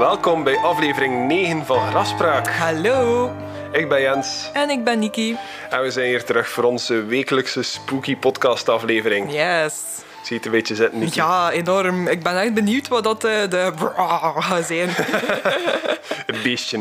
welkom bij aflevering 9 van Grafspraak. Hallo. Ik ben Jens. En ik ben Niki. En we zijn hier terug voor onze wekelijkse spooky podcast aflevering. Yes. Ziet een beetje zitten. Ja, enorm. Ik ben echt benieuwd wat dat uh, de gaat zijn. Het beestje.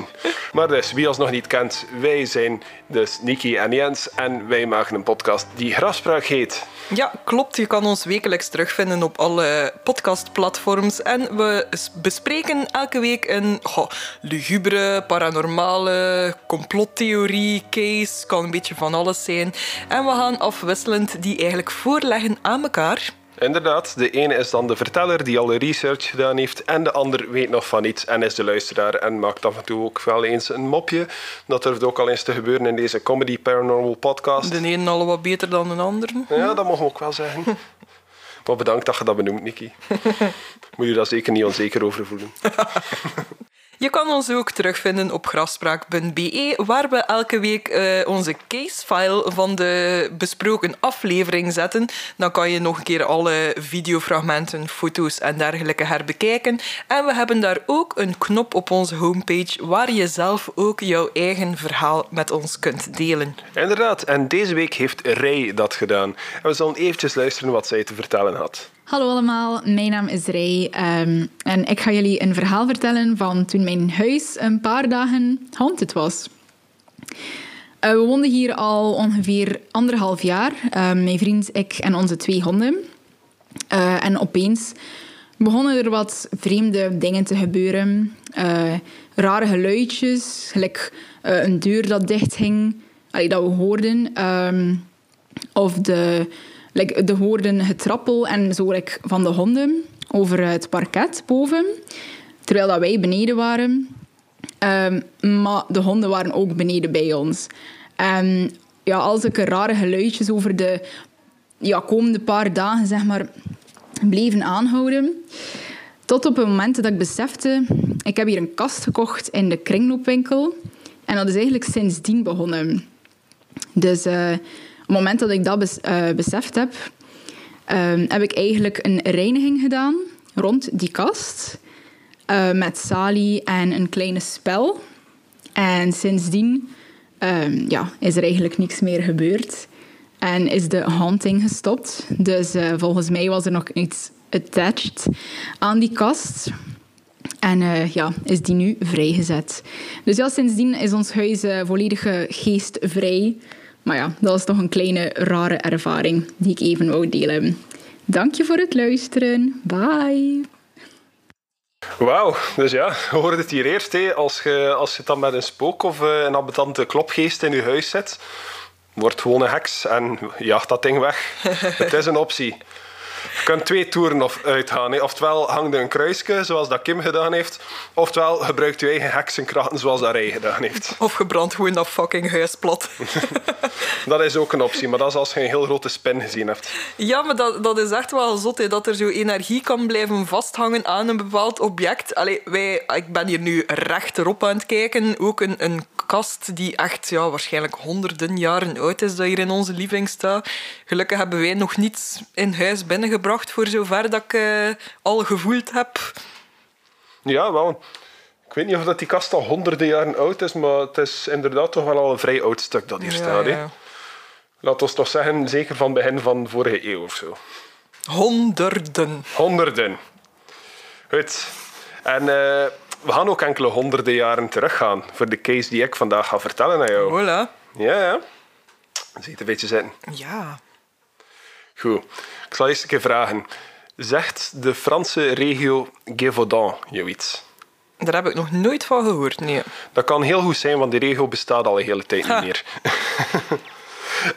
Maar dus, wie ons nog niet kent, wij zijn dus Niki en Jens en wij maken een podcast die Grafspraak heet. Ja, klopt. Je kan ons wekelijks terugvinden op alle podcastplatforms. En we bespreken elke week een goh, lugubere, paranormale, complottheorie, case. Kan een beetje van alles zijn. En we gaan afwisselend die eigenlijk voorleggen aan elkaar. Inderdaad, de ene is dan de verteller die alle research gedaan heeft en de ander weet nog van iets en is de luisteraar en maakt af en toe ook wel eens een mopje. Dat durft ook al eens te gebeuren in deze Comedy Paranormal podcast. De ene al wat beter dan de ander. Ja, dat mogen we ook wel zeggen. Maar bedankt dat je dat benoemt, Nicky. Moet je daar zeker niet onzeker over voelen. Je kan ons ook terugvinden op grafspraak.be, waar we elke week uh, onze casefile van de besproken aflevering zetten. Dan kan je nog een keer alle videofragmenten, foto's en dergelijke herbekijken. En we hebben daar ook een knop op onze homepage waar je zelf ook jouw eigen verhaal met ons kunt delen. Inderdaad, en deze week heeft Ray dat gedaan. En we zullen eventjes luisteren wat zij te vertellen had. Hallo allemaal, mijn naam is Ray um, en ik ga jullie een verhaal vertellen van toen mijn huis een paar dagen haunted was. Uh, we woonden hier al ongeveer anderhalf jaar, uh, mijn vriend, ik en onze twee honden. Uh, en opeens begonnen er wat vreemde dingen te gebeuren. rare geluidjes, gelijk een deur dat dicht ging, dat we hoorden. Um, of de like, de hoorden getrappel en zo van de honden over het parket boven. Terwijl dat wij beneden waren. Um, maar de honden waren ook beneden bij ons. En ja, al zulke rare geluidjes over de ja, komende paar dagen zeg maar, bleven aanhouden. Tot op het moment dat ik besefte, ik heb hier een kast gekocht in de kringloopwinkel. En dat is eigenlijk sindsdien begonnen. Dus uh, het moment dat ik dat uh, beseft heb, um, heb ik eigenlijk een reiniging gedaan rond die kast. Uh, met salie en een kleine spel. En sindsdien um, ja, is er eigenlijk niks meer gebeurd. En is de haunting gestopt. Dus uh, volgens mij was er nog iets attached aan die kast. En ja, is die nu vrijgezet. Dus ja, sindsdien is ons huis volledig geestvrij. Maar ja, dat was toch een kleine rare ervaring die ik even wou delen. Dank je voor het luisteren. Bye. Wauw, dus ja, je hoorde het hier eerst. Hè. Als, je, als je dan met een spook of eh, een ambetante klopgeest in je huis zit, wordt gewoon een heks en jaagt dat ding weg. het is een optie. Je kunt twee toeren of uitgaan. Hè. Oftewel hangt een kruisje, zoals dat Kim gedaan heeft. Oftewel gebruikt je eigen heksenkrachten, zoals dat Ray gedaan heeft. Of gebrandt gewoon dat fucking huis plat. dat is ook een optie, maar dat is als je een heel grote spin gezien hebt. Ja, maar dat, dat is echt wel zot, hè, dat er zo energie kan blijven vasthangen aan een bepaald object. Allee, wij, ik ben hier nu rechterop aan het kijken. Ook een, een kast die echt ja, waarschijnlijk honderden jaren oud is, dat hier in onze living staat. Gelukkig hebben wij nog niets in huis binnengebracht voor zover dat ik uh, al gevoeld heb. Ja, wel. Ik weet niet of dat die kast al honderden jaren oud is, maar het is inderdaad toch wel al een vrij oud stuk dat hier staat. Ja. Laat ons toch zeggen, zeker van begin van vorige eeuw of zo. Honderden. Honderden. Goed. En uh, we gaan ook enkele honderden jaren teruggaan voor de case die ik vandaag ga vertellen aan jou. Voilà. Ja, ja. Ziet een beetje zitten. Ja. Goed. Ik zal eerst een keer vragen. Zegt de Franse regio Gévaudan jou iets? Daar heb ik nog nooit van gehoord, nee. Dat kan heel goed zijn, want die regio bestaat al een hele tijd niet meer.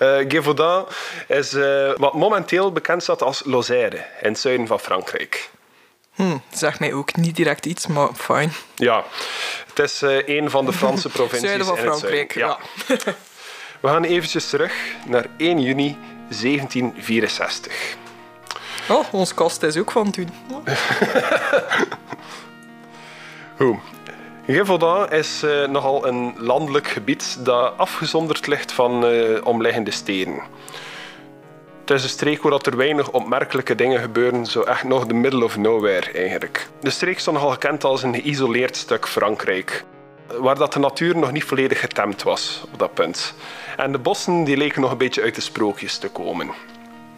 uh, Gévaudan is uh, wat momenteel bekend staat als Lozère, in het zuiden van Frankrijk. Hm, zeg mij ook niet direct iets, maar fijn. Ja, het is uh, een van de Franse provincies zuiden van in Frankrijk, ja. ja. We gaan eventjes terug naar 1 juni 1764. Oh, ons kast is ook van toen. Goed. Gévaudan is uh, nogal een landelijk gebied dat afgezonderd ligt van uh, omliggende steden. Het is een streek waar er weinig opmerkelijke dingen gebeuren, zo echt nog de middle of nowhere eigenlijk. De streek stond nogal gekend als een geïsoleerd stuk Frankrijk, waar dat de natuur nog niet volledig getemd was op dat punt. En de bossen die leken nog een beetje uit de sprookjes te komen.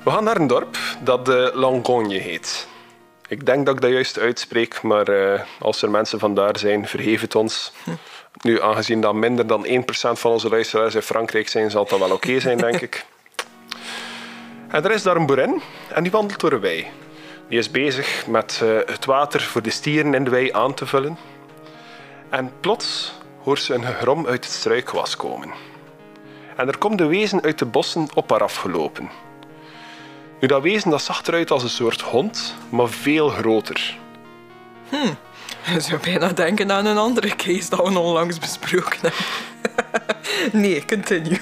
We gaan naar een dorp dat de Langogne heet. Ik denk dat ik dat juist uitspreek, maar uh, als er mensen vandaar zijn, vergeef het ons. Nu, aangezien dat minder dan 1% van onze luisteraars in Frankrijk zijn, zal dat wel oké zijn, denk ik. En er is daar een boerin en die wandelt door een wei. Die is bezig met uh, het water voor de stieren in de wei aan te vullen. En plots hoort ze een gegrom uit het struikgewas komen. En er komt een wezen uit de bossen op haar afgelopen. Nu, dat wezen dat zag eruit als een soort hond, maar veel groter. Hm, je zou bijna denken aan een andere case dat we onlangs besproken hebben. nee, continue.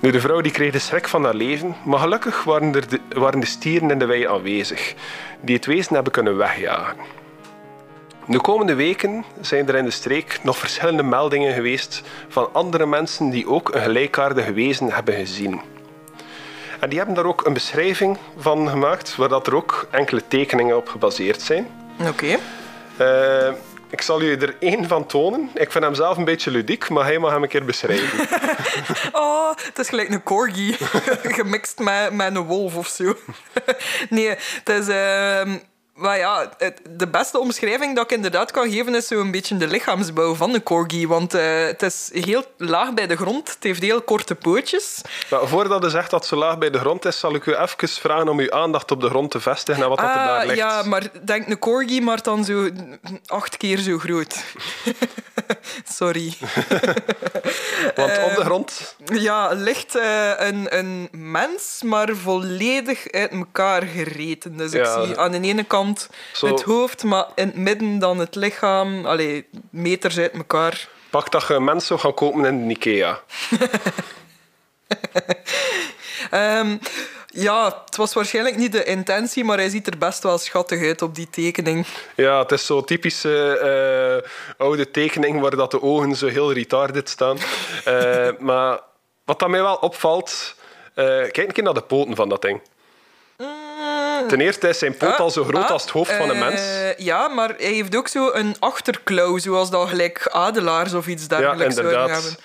Nu, de vrouw die kreeg de schrik van haar leven, maar gelukkig waren, er de, waren de stieren in de wei aanwezig, die het wezen hebben kunnen wegjagen. De komende weken zijn er in de streek nog verschillende meldingen geweest van andere mensen die ook een gelijkaardige wezen hebben gezien. En die hebben daar ook een beschrijving van gemaakt, waar dat er ook enkele tekeningen op gebaseerd zijn. Oké. Uh, ik zal u er één van tonen. Ik vind hem zelf een beetje ludiek, maar hij mag hem een keer beschrijven. oh, het is gelijk een corgi. Gemixt met, met een wolf of zo. nee, het is... Uh maar ja, de beste omschrijving dat ik inderdaad kan geven is zo'n beetje de lichaamsbouw van de corgi. Want uh, het is heel laag bij de grond. Het heeft heel korte pootjes. Maar voordat je zegt dat zo laag bij de grond is, zal ik u even vragen om uw aandacht op de grond te vestigen en wat ah, dat er ah, daar ligt. Ja, maar denk een corgi, maar dan zo acht keer zo groot. Sorry. want op de eh, grond? Ja, ligt uh, een, een mens, maar volledig uit elkaar gereten. Dus ik zie aan de ene kant het hoofd, maar in het midden dan het lichaam. Allee, meters uit elkaar. Pak dat je mensen zou gaan kopen in de Ikea. um, ja, het was waarschijnlijk niet de intentie, maar hij ziet er best wel schattig uit op die tekening. Ja, het is zo'n typische uh, oude tekening waar dat de ogen zo heel retarded staan. uh, maar wat dat mij wel opvalt... Uh, kijk een keer naar de poten van dat ding. Ten eerste is zijn poot ah, al zo groot ah, als het hoofd van een mens. Uh, ja, maar hij heeft ook zo een achterklauw, zoals dat gelijk adelaars of iets dergelijks ja, inderdaad. hebben.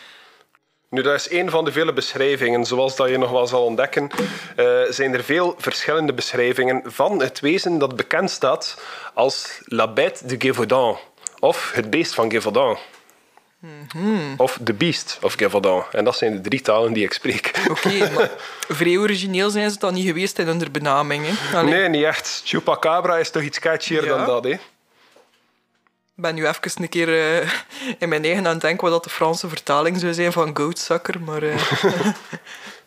Nu, dat is een van de vele beschrijvingen. Zoals dat je nog wel zal ontdekken, uh, zijn er veel verschillende beschrijvingen van het wezen dat bekend staat als La Bête de Gévaudan, of het beest van Gévaudan. Of The Beast of Gavaldon. En dat zijn de drie talen die ik spreek. Oké, maar vrij origineel zijn ze dan niet geweest in hun benaming. Hè? Nee, niet echt. Chupacabra is toch iets catchier dan dat. Hè? Ik ben nu even een keer uh, in mijn eigen aan het denken wat de Franse vertaling zou zijn van goatsucker, maar... Uh...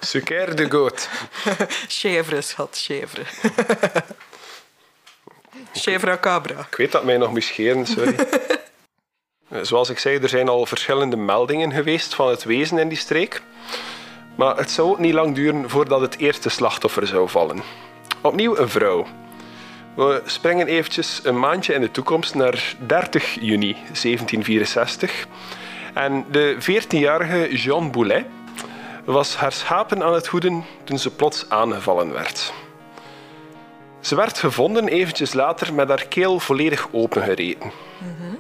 Sucre de goat. chèvre, schat, chèvre. chèvre cabra. Ik weet dat mij nog scheren, sorry. Eh, zoals ik zei, er zijn al verschillende meldingen geweest van het wezen in die streek. Maar het zou niet lang duren voordat het eerste slachtoffer zou vallen. Opnieuw een vrouw. We springen eventjes een maandje in de toekomst naar 30 juni 1764. En de 14-jarige Jean Boulet was haar schapen aan het hoeden toen ze plots aangevallen werd. Ze werd gevonden eventjes later met haar keel volledig opengereten. Mm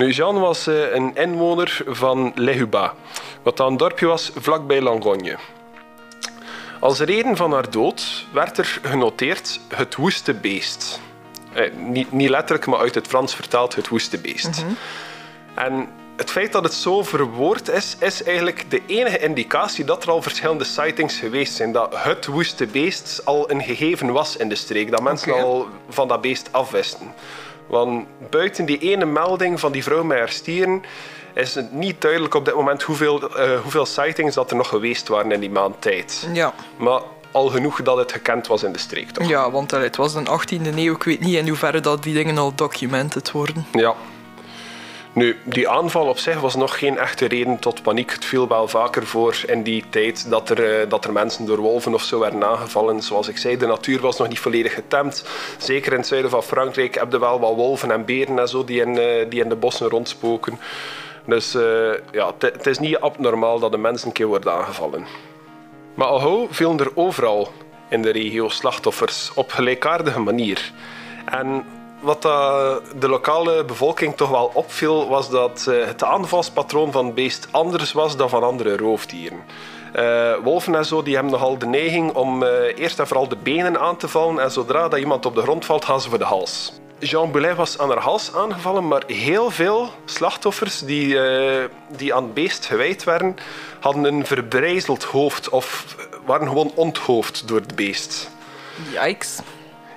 nu, Jean was uh, een inwoner van Les Hubas, wat dan een dorpje was vlakbij Langogne. Als reden van haar dood werd er genoteerd het woeste beest. Eh, niet, niet, letterlijk, maar uit het Frans vertaald het woeste beest. Mm En het feit dat het zo verwoord is, is eigenlijk de enige indicatie dat er al verschillende sightings geweest zijn. Dat het woeste beest al een gegeven was in de streek. Dat mensen al van dat beest afwisten. Want buiten die ene melding van die vrouw met haar stieren is het niet duidelijk op dit moment hoeveel, uh, hoeveel sightings dat er nog geweest waren in die maand tijd. Ja. Maar al genoeg dat het gekend was in de streek, toch? Ja, want het was de 18e eeuw. Ik weet niet in hoeverre dat die dingen al documented worden. Ja, nu, die aanval op zich was nog geen echte reden tot paniek. Het viel wel vaker voor in die tijd dat er, eh, dat er mensen door wolven of zo werden aangevallen. Zoals ik zei, de natuur was nog niet volledig getemd. Zeker in het zuiden van Frankrijk heb je wel wat wolven en beren en zo die in, eh, die in de bossen rondspoken. Dus uh, ja, het is niet abnormaal dat de mensen een keer worden aangevallen. Maar al gauw vielen er overal in de regio slachtoffers op gelijkaardige manier. En wat de lokale bevolking toch wel opviel, was dat eh, het aanvalspatroon van het beest anders was dan van andere roofdieren. Eh, wolven en zo die hebben nogal de neiging om eh, eerst en vooral de benen aan te vallen en zodra dat iemand op de grond valt, gaan ze voor de hals. Jean Boulet was aan haar hals aangevallen, maar heel veel slachtoffers die, die aan het beest gewijd werden, hadden een verbrijzeld hoofd of waren gewoon onthoofd door het beest. Yikes.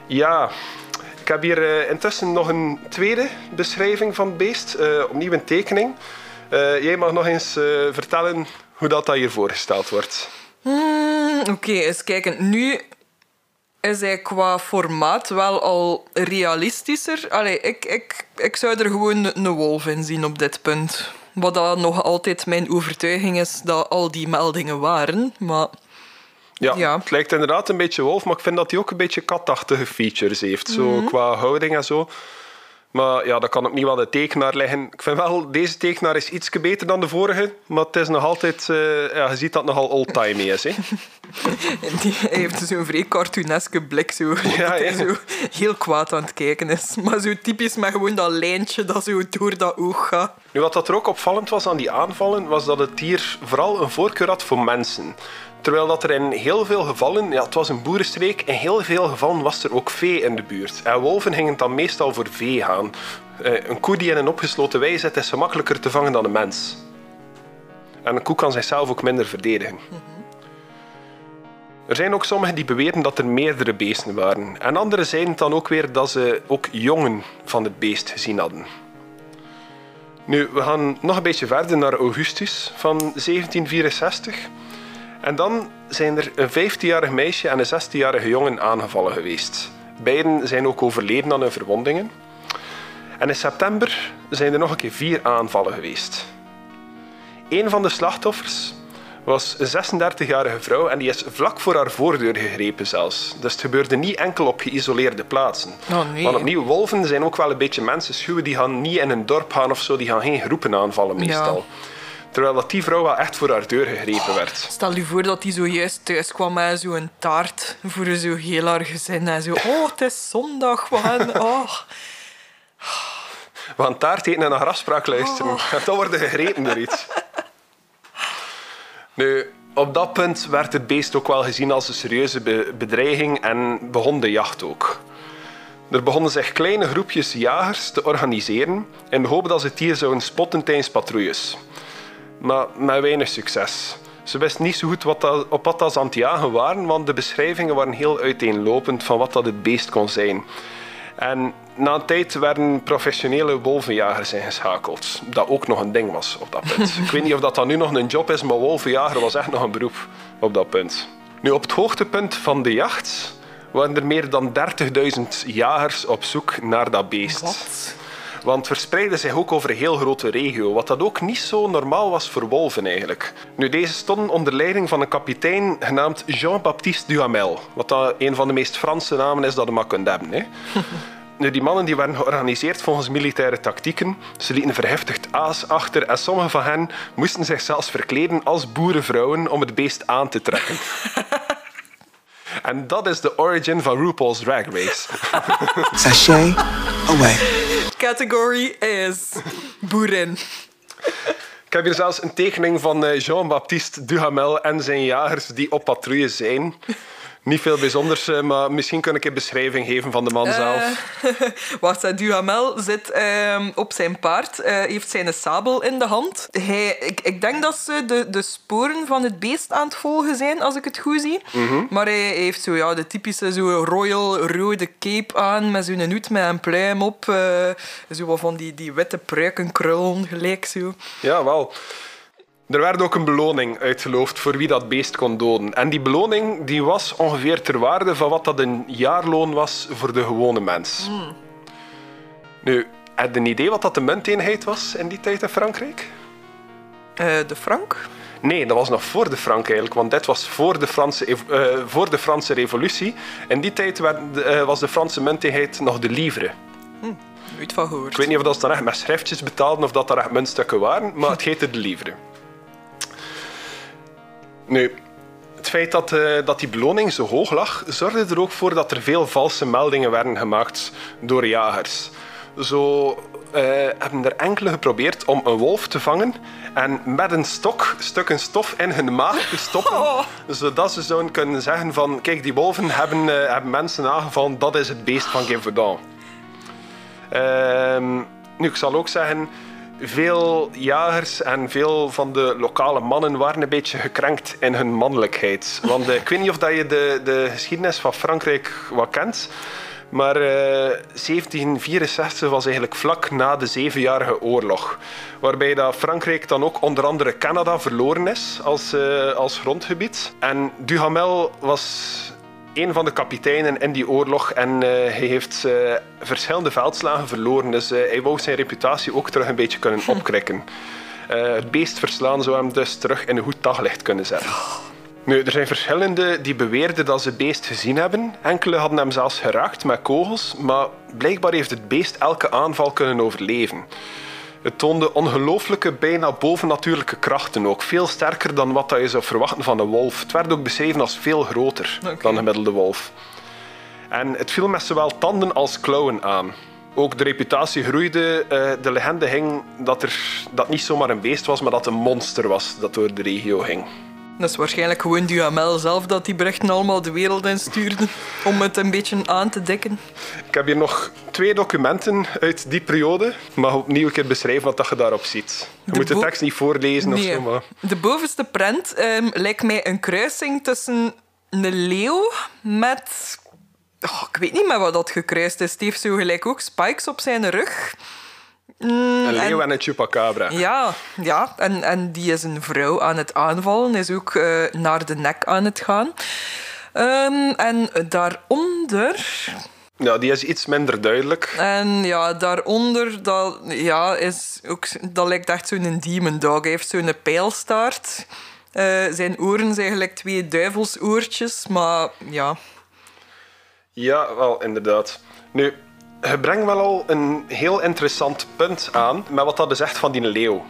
Ja, ik heb hier eh, intussen nog een tweede beschrijving van het beest, eh, opnieuw een tekening. Eh, jij mag nog eens vertellen hoe dat, dat hier voorgesteld wordt. Hmm, Oké, eens kijken. Nu is hij qua formaat wel al realistischer. Allee, ik, ik, ik zou er gewoon een wolf in zien op dit punt. Wat dan nog altijd mijn overtuiging is dat al die meldingen waren. Maar Ja, Ja. het lijkt inderdaad een beetje wolf, maar ik vind dat hij ook een beetje katachtige features heeft. Zo qua houding en zo. Maar ja, dat kan opnieuw aan de tekenaar liggen. Ik vind wel, deze tekenaar is iets beter dan de vorige. Maar het is nog altijd... eh, ja, je ziet dat het nogal old-timey is. Hè. die, hij heeft zo'n vrij cartooneske blik. Zo, dat hij ja. zo heel kwaad aan het kijken is. Maar zo typisch met gewoon dat lijntje dat zo door dat oog gaat. Nu, wat dat er ook opvallend was aan die aanvallen, was dat het dier vooral een voorkeur had voor mensen. Terwijl dat er in heel veel gevallen, ja, het was een boerenstreek, in heel veel gevallen was er ook vee in de buurt. En wolven gingen dan meestal voor vee gaan. Eh, een koe die in een opgesloten wei zit, is gemakkelijker te vangen dan een mens. En een koe kan zichzelf ook minder verdedigen. Er zijn ook sommigen die beweren dat er meerdere beesten waren. En anderen zeiden dan ook weer dat ze ook jongen van het beest gezien hadden. Nu, we gaan nog een beetje verder naar Augustus van 1764. En dan zijn er een 15-jarig meisje en een 16-jarige jongen aangevallen geweest. Beiden zijn ook overleden aan hun verwondingen. En in september zijn er nog een keer vier aanvallen geweest. Een van de slachtoffers was een 36-jarige vrouw en die is vlak voor haar voordeur gegrepen zelfs. Dus het gebeurde niet enkel op geïsoleerde plaatsen. Oh, nee. Want opnieuw, wolven zijn ook wel een beetje mensenschuwen. Die gaan niet in een dorp gaan of zo, die gaan geen groepen aanvallen meestal. Terwijl dat die vrouw wel echt voor haar deur gegrepen werd. Stel je voor dat hij zojuist thuis kwam met zo'n taart voor zo heel haar gezin. En zo, oh, het is zondag, we gaan... Oh. We gaan taart eten en naar afspraak luisteren. En dan worden gegrepen door iets. Nu, op dat punt werd het beest ook wel gezien als een serieuze be- bedreiging en begon de jacht ook. Er begonnen zich kleine groepjes jagers te organiseren in de hoop dat ze het dier zouden spotten tijdens patrouilles. Maar met weinig succes. Ze wisten niet zo goed wat dat, op wat dat ze aan het jagen waren, want de beschrijvingen waren heel uiteenlopend van wat dat het beest kon zijn. En na een tijd werden professionele wolvenjagers ingeschakeld. Dat ook nog een ding was op dat punt. Ik weet niet of dat dan nu nog een job is, maar wolvenjager was echt nog een beroep op dat punt. Nu, op het hoogtepunt van de jacht waren er meer dan 30.000 jagers op zoek naar dat beest. Wat? Want verspreidde zich ook over een heel grote regio, wat dat ook niet zo normaal was voor wolven eigenlijk. Nu, deze stonden onder leiding van een kapitein genaamd Jean-Baptiste Duhamel, wat dat een van de meest Franse namen is dat je maar kunt hebben. Hè. Nu, die mannen die werden georganiseerd volgens militaire tactieken. Ze lieten verheftigd aas achter en sommige van hen moesten zich zelfs verkleden als boerenvrouwen om het beest aan te trekken. en dat is de origin van RuPaul's Drag Race. Sachet away. Category is boerin. Ik heb hier zelfs een tekening van eh, Jean-Baptiste Duhamel en zijn jagers die op patrouille zijn. Niet veel bijzonders, eh, maar misschien kan ik een beschrijving geven van de man zelf. Wacht, hè, Duhamel zit ehm, op zijn paard, eh, heeft zijn sabel in de hand. Hij, ik, ik denk dat ze de, de sporen van het beest aan het volgen zijn, als ik het goed zie. Maar hij heeft zo, ja, de typische zo royal rode cape aan, met zo'n hoed met een pluim op. eh, zo wat van die, die witte pruikenkrullen, gelijk zo. Ja, wel. Er werd ook een beloning uitgeloofd voor wie dat beest kon doden. En die beloning die was ongeveer ter waarde van wat dat een jaarloon was voor de gewone mens. Nu, heb je een idee wat dat de munteenheid was in die tijd in Frankrijk? Eh, de frank? Nee, dat was nog voor de frank eigenlijk, want dit was voor de Franse, eh, voor de Franse revolutie. In die tijd werd, eh, was de Franse munteenheid nog de livre. Nooit van gehoord. Ik weet niet of dat ze dan echt met schriftjes betaalden of dat er echt muntstukken waren, maar het heette de livre. Nu, Het feit dat, eh, dat die beloning zo hoog lag, zorgde er ook voor dat er veel valse meldingen werden gemaakt door jagers. Zo eh, hebben er enkele geprobeerd om een wolf te vangen en met een stok stukken stof in hun maag te stoppen, zodat ze zouden kunnen zeggen van kijk, die wolven hebben, eh, hebben mensen aangevallen, dat is het beest van Gévaudan. Ehm, nu, ik zal ook zeggen, veel jagers en veel van de lokale mannen waren een beetje gekrenkt in hun mannelijkheid. Want eh, ik weet niet of je de, de geschiedenis van Frankrijk wat kent. Maar eh, 1764 was eigenlijk vlak na de Zevenjarige Oorlog. Waarbij dat Frankrijk dan ook onder andere Canada verloren is als, eh, als grondgebied. En Duhamel was een van de kapiteinen in die oorlog en eh, hij heeft eh, verschillende veldslagen verloren. Dus eh, hij wou zijn reputatie ook terug een beetje kunnen opkrikken. Het beest verslaan zou hem dus terug in een goed daglicht kunnen zetten. Nu, er zijn verschillende die beweerden dat ze het beest gezien hebben. Enkele hadden hem zelfs geraakt met kogels, maar blijkbaar heeft het beest elke aanval kunnen overleven. Het toonde ongelooflijke, bijna bovennatuurlijke krachten ook. Veel sterker dan wat je zou verwachten van een wolf. Het werd ook beschreven als veel groter dan een gemiddelde wolf. En het viel met zowel tanden als klauwen aan. Ook de reputatie groeide. Eh, de legende ging dat er dat niet zomaar een beest was, maar dat een monster was dat door de regio ging. Dat is waarschijnlijk gewoon Duhamel zelf dat die berichten allemaal de wereld in stuurde om het een beetje aan te dekken. Ik heb hier nog twee documenten uit die periode. Mag opnieuw een keer beschrijven wat je daarop ziet. Je De moet de tekst niet voorlezen of Nee. zo, maar... De bovenste prent ehm, lijkt mij een kruising tussen een leeuw met... Oh, ik weet niet met wat dat gekruist is. Het heeft zo gelijk ook spikes op zijn rug. Mm, Een leeuw en- en een chupacabra. Ja, ja. En, en die is een vrouw aan het aanvallen, is ook eh, naar de nek aan het gaan. Ehm, en daaronder, Ja, die is iets minder duidelijk. en ja, daaronder, dat, ja, is ook, dat lijkt echt zo'n demon dog. Hij heeft zo'n pijlstaart. Eh, zijn oren zijn gelijk twee duivelsoortjes, maar ja. Ja, wel, inderdaad. Nu, je brengt wel al een heel interessant punt aan met wat dat is echt van die leeuw.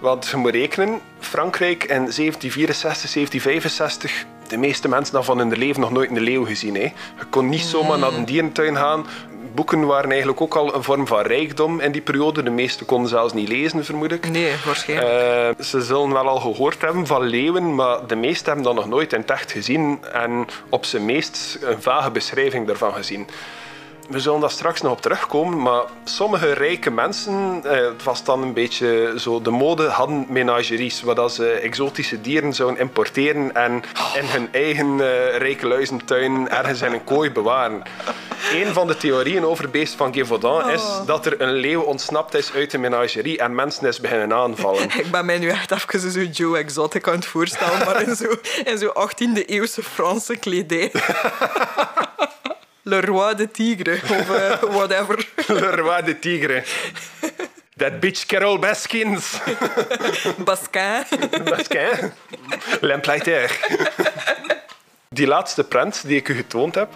Want je moet rekenen, Frankrijk in 1764, 1765, de meeste mensen hadden van hun leven nog nooit een leeuw gezien. Hè. Je kon niet zomaar naar een dierentuin gaan. Boeken waren eigenlijk ook al een vorm van rijkdom in die periode. De meesten konden zelfs niet lezen, vermoed ik. Nee, waarschijnlijk. Eh, ze zullen wel al gehoord hebben van leeuwen, maar de meesten hebben dat nog nooit in het echt gezien en op zijn meest een vage beschrijving daarvan gezien. We zullen daar straks nog op terugkomen, maar sommige rijke mensen, eh, het was dan een beetje zo de mode, hadden menageries, waar dat ze exotische dieren zouden importeren en in hun eigen eh rijke luizentuin ergens in een kooi bewaren. Een van de theorieën over het beest van Gévaudan is dat er een leeuw ontsnapt is uit de menagerie en mensen is beginnen aanvallen. Ik ben mij nu echt even zo Joe Exotic aan het voorstellen, maar in zo, in zo 18e eeuwse Franse kledij. Le Roi de Tigre, of eh, whatever. Le roi de tigre. That bitch Carol Baskins. Basquin. Basquin. L'implaiter. Die laatste prent die ik u getoond heb,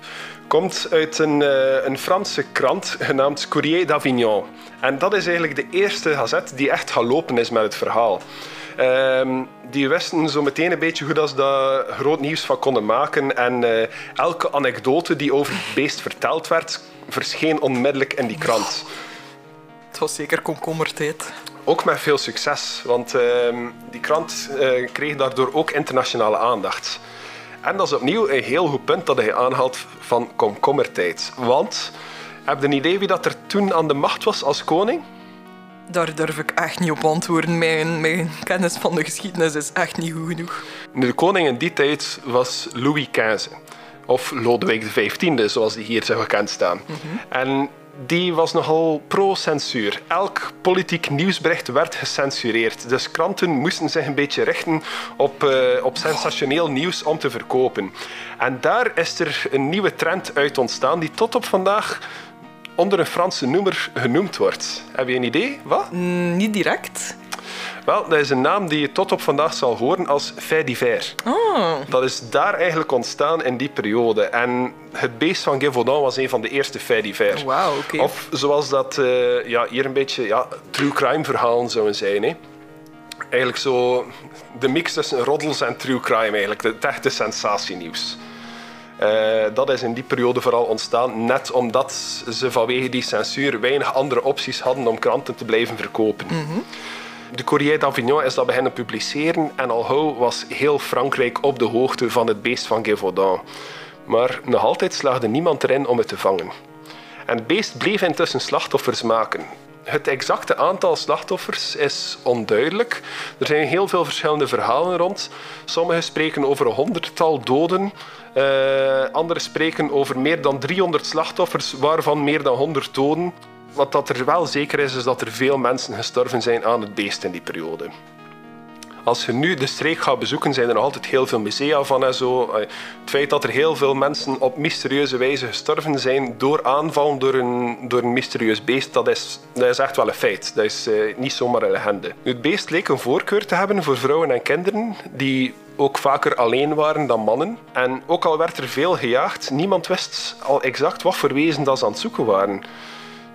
komt uit een, eh, een Franse krant genaamd Courrier d'Avignon. En dat is eigenlijk de eerste gazet die echt gaan lopen is met het verhaal. Ehm, die wisten zo meteen een beetje hoe dat ze daar groot nieuws van konden maken. En eh, elke anekdote die over het beest verteld werd, verscheen onmiddellijk in die krant. Het was zeker komkommertijd. Ook met veel succes, want ehm, die krant eh, kreeg daardoor ook internationale aandacht. En dat is opnieuw een heel goed punt dat hij aanhaalt van komkommertijd. Want, heb je een idee wie dat er toen aan de macht was als koning? Daar durf ik echt niet op antwoorden. Mijn, mijn kennis van de geschiedenis is echt niet goed genoeg. De koning in die tijd was Louis XV. Of Lodewijk XV, zoals die hier zou gekend staan. En die was nogal pro-censuur. Elk politiek nieuwsbericht werd gecensureerd. Dus kranten moesten zich een beetje richten op, eh, op sensationeel nieuws om te verkopen. En daar is er een nieuwe trend uit ontstaan die tot op vandaag onder een Franse noemer genoemd wordt. Heb je een idee? Wat? Mm, niet direct. Wel, dat is een naam die je tot op vandaag zal horen als fait divers. Oh, Dat is daar eigenlijk ontstaan in die periode. En het beest van Gévaudan was een van de eerste faits divers. wauw, oké. Of zoals dat eh, ja, hier een beetje ja, true crime verhalen zouden zijn. Hè. eigenlijk zo de mix tussen roddels en true crime eigenlijk. Het echte sensatienieuws. Uh, dat is in die periode vooral ontstaan, net omdat ze vanwege die censuur weinig andere opties hadden om kranten te blijven verkopen. De Courrier d'Avignon is dat beginnen publiceren en al gauw was heel Frankrijk op de hoogte van het beest van Gévaudan. Maar nog altijd slaagde niemand erin om het te vangen. En het beest bleef intussen slachtoffers maken. Het exacte aantal slachtoffers is onduidelijk. Er zijn heel veel verschillende verhalen rond. Sommigen spreken over een honderdtal doden. Uh, anderen spreken over meer dan 300 slachtoffers, waarvan meer dan 100 doden. Wat dat er wel zeker is, is dat er veel mensen gestorven zijn aan het beest in die periode. Als je nu de streek gaat bezoeken, zijn er nog altijd heel veel musea van en zo. Het feit dat er heel veel mensen op mysterieuze wijze gestorven zijn door aanval door een, door een mysterieus beest, dat is, dat is echt wel een feit. Dat is uh, niet zomaar een legende. Het beest leek een voorkeur te hebben voor vrouwen en kinderen die ook vaker alleen waren dan mannen. En ook al werd er veel gejaagd, niemand wist al exact wat voor wezen dat ze aan het zoeken waren.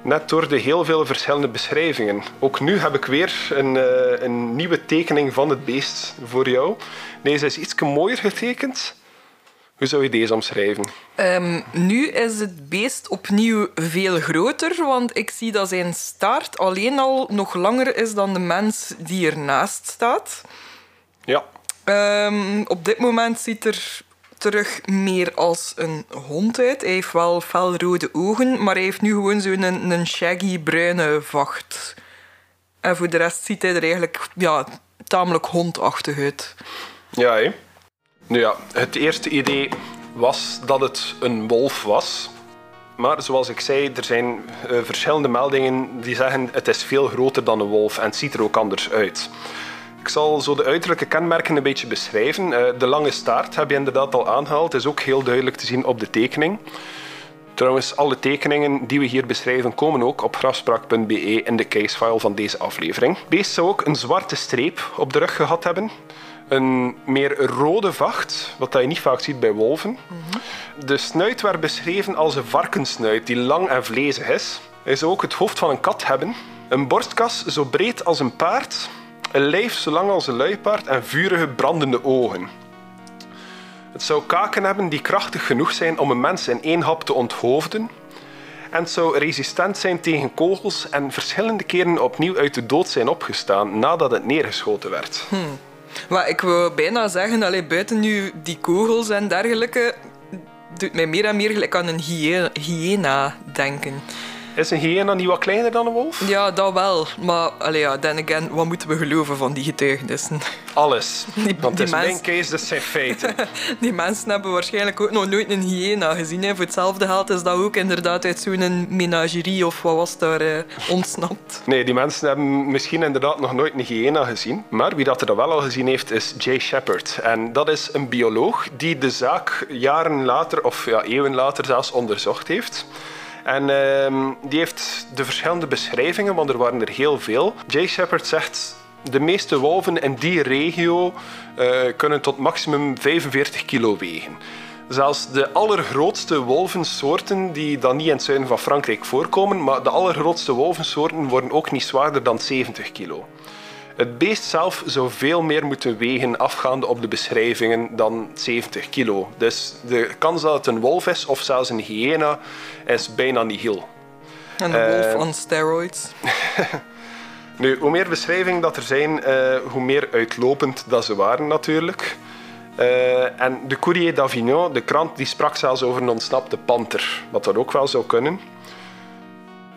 Net door de heel veel verschillende beschrijvingen. Ook nu heb ik weer een, uh, een nieuwe tekening van het beest voor jou. Deze is iets mooier getekend. Hoe zou je deze omschrijven? Um, nu is het beest opnieuw veel groter, want ik zie dat zijn staart alleen al nog langer is dan de mens die ernaast staat. Ja. Um, op dit moment ziet er terug meer als een hond uit. Hij heeft wel felrode ogen, maar hij heeft nu gewoon zo'n een, shaggy bruine vacht. En voor de rest ziet hij er eigenlijk ja, tamelijk hondachtig uit. Ja, hè? Nu ja, het eerste idee was dat het een wolf was. Maar zoals ik zei, er zijn uh, verschillende meldingen die zeggen het is veel groter dan een wolf en het ziet er ook anders uit. Ik zal zo de uiterlijke kenmerken een beetje beschrijven. Uh, de lange staart heb je inderdaad al aangehaald. is ook heel duidelijk te zien op de tekening. Trouwens, alle tekeningen die we hier beschrijven komen ook op grafspraak.be in de casefile van deze aflevering. Beest zou ook een zwarte streep op de rug gehad hebben. Een meer rode vacht, wat je niet vaak ziet bij wolven. De snuit werd beschreven als een varkensnuit die lang en vlezig is. Hij zou ook het hoofd van een kat hebben. Een borstkas zo breed als een paard een lijf zo lang als een luipaard en vurige brandende ogen. Het zou kaken hebben die krachtig genoeg zijn om een mens in één hap te onthoofden. En het zou resistent zijn tegen kogels en verschillende keren opnieuw uit de dood zijn opgestaan nadat het neergeschoten werd. Hmm. Maar ik wil bijna zeggen, allee, buiten nu die kogels en dergelijke, doet mij meer en meer gelijk aan een hyena denken. Is een hyena niet wat kleiner dan een wolf? Ja, dat wel. Maar allee, ja, then again, wat moeten we geloven van die getuigenissen? Alles. Die, Want het is mens... mijn case, dat zijn feiten. die mensen hebben waarschijnlijk ook nog nooit een hyena gezien. Hè. Voor hetzelfde geld is dat ook inderdaad uit zo'n menagerie of wat was daar eh, ontsnapt. Nee, die mensen hebben misschien inderdaad nog nooit een hyena gezien. Maar wie dat er wel al gezien heeft, is Jay Shepard. En dat is een bioloog die de zaak jaren later, of ja, eeuwen later zelfs, onderzocht heeft. En uh, die heeft de verschillende beschrijvingen, want er waren er heel veel. Jay Shepard zegt de meeste wolven in die regio uh, kunnen tot maximum 45 kilo wegen. Zelfs de allergrootste wolvensoorten, die dan niet in het zuiden van Frankrijk voorkomen, maar de allergrootste wolvensoorten worden ook niet zwaarder dan 70 kilo. Het beest zelf zou veel meer moeten wegen afgaande op de beschrijvingen dan 70 kilo. Dus de kans dat het een wolf is of zelfs een hyena is bijna nihil. En een wolf uh, on steroids. nu, hoe meer beschrijvingen dat er zijn, uh, hoe meer uitlopend dat ze waren natuurlijk. Uh, en de Courrier d'Avignon, de krant, die sprak zelfs over een ontsnapte panter, wat dat ook wel zou kunnen.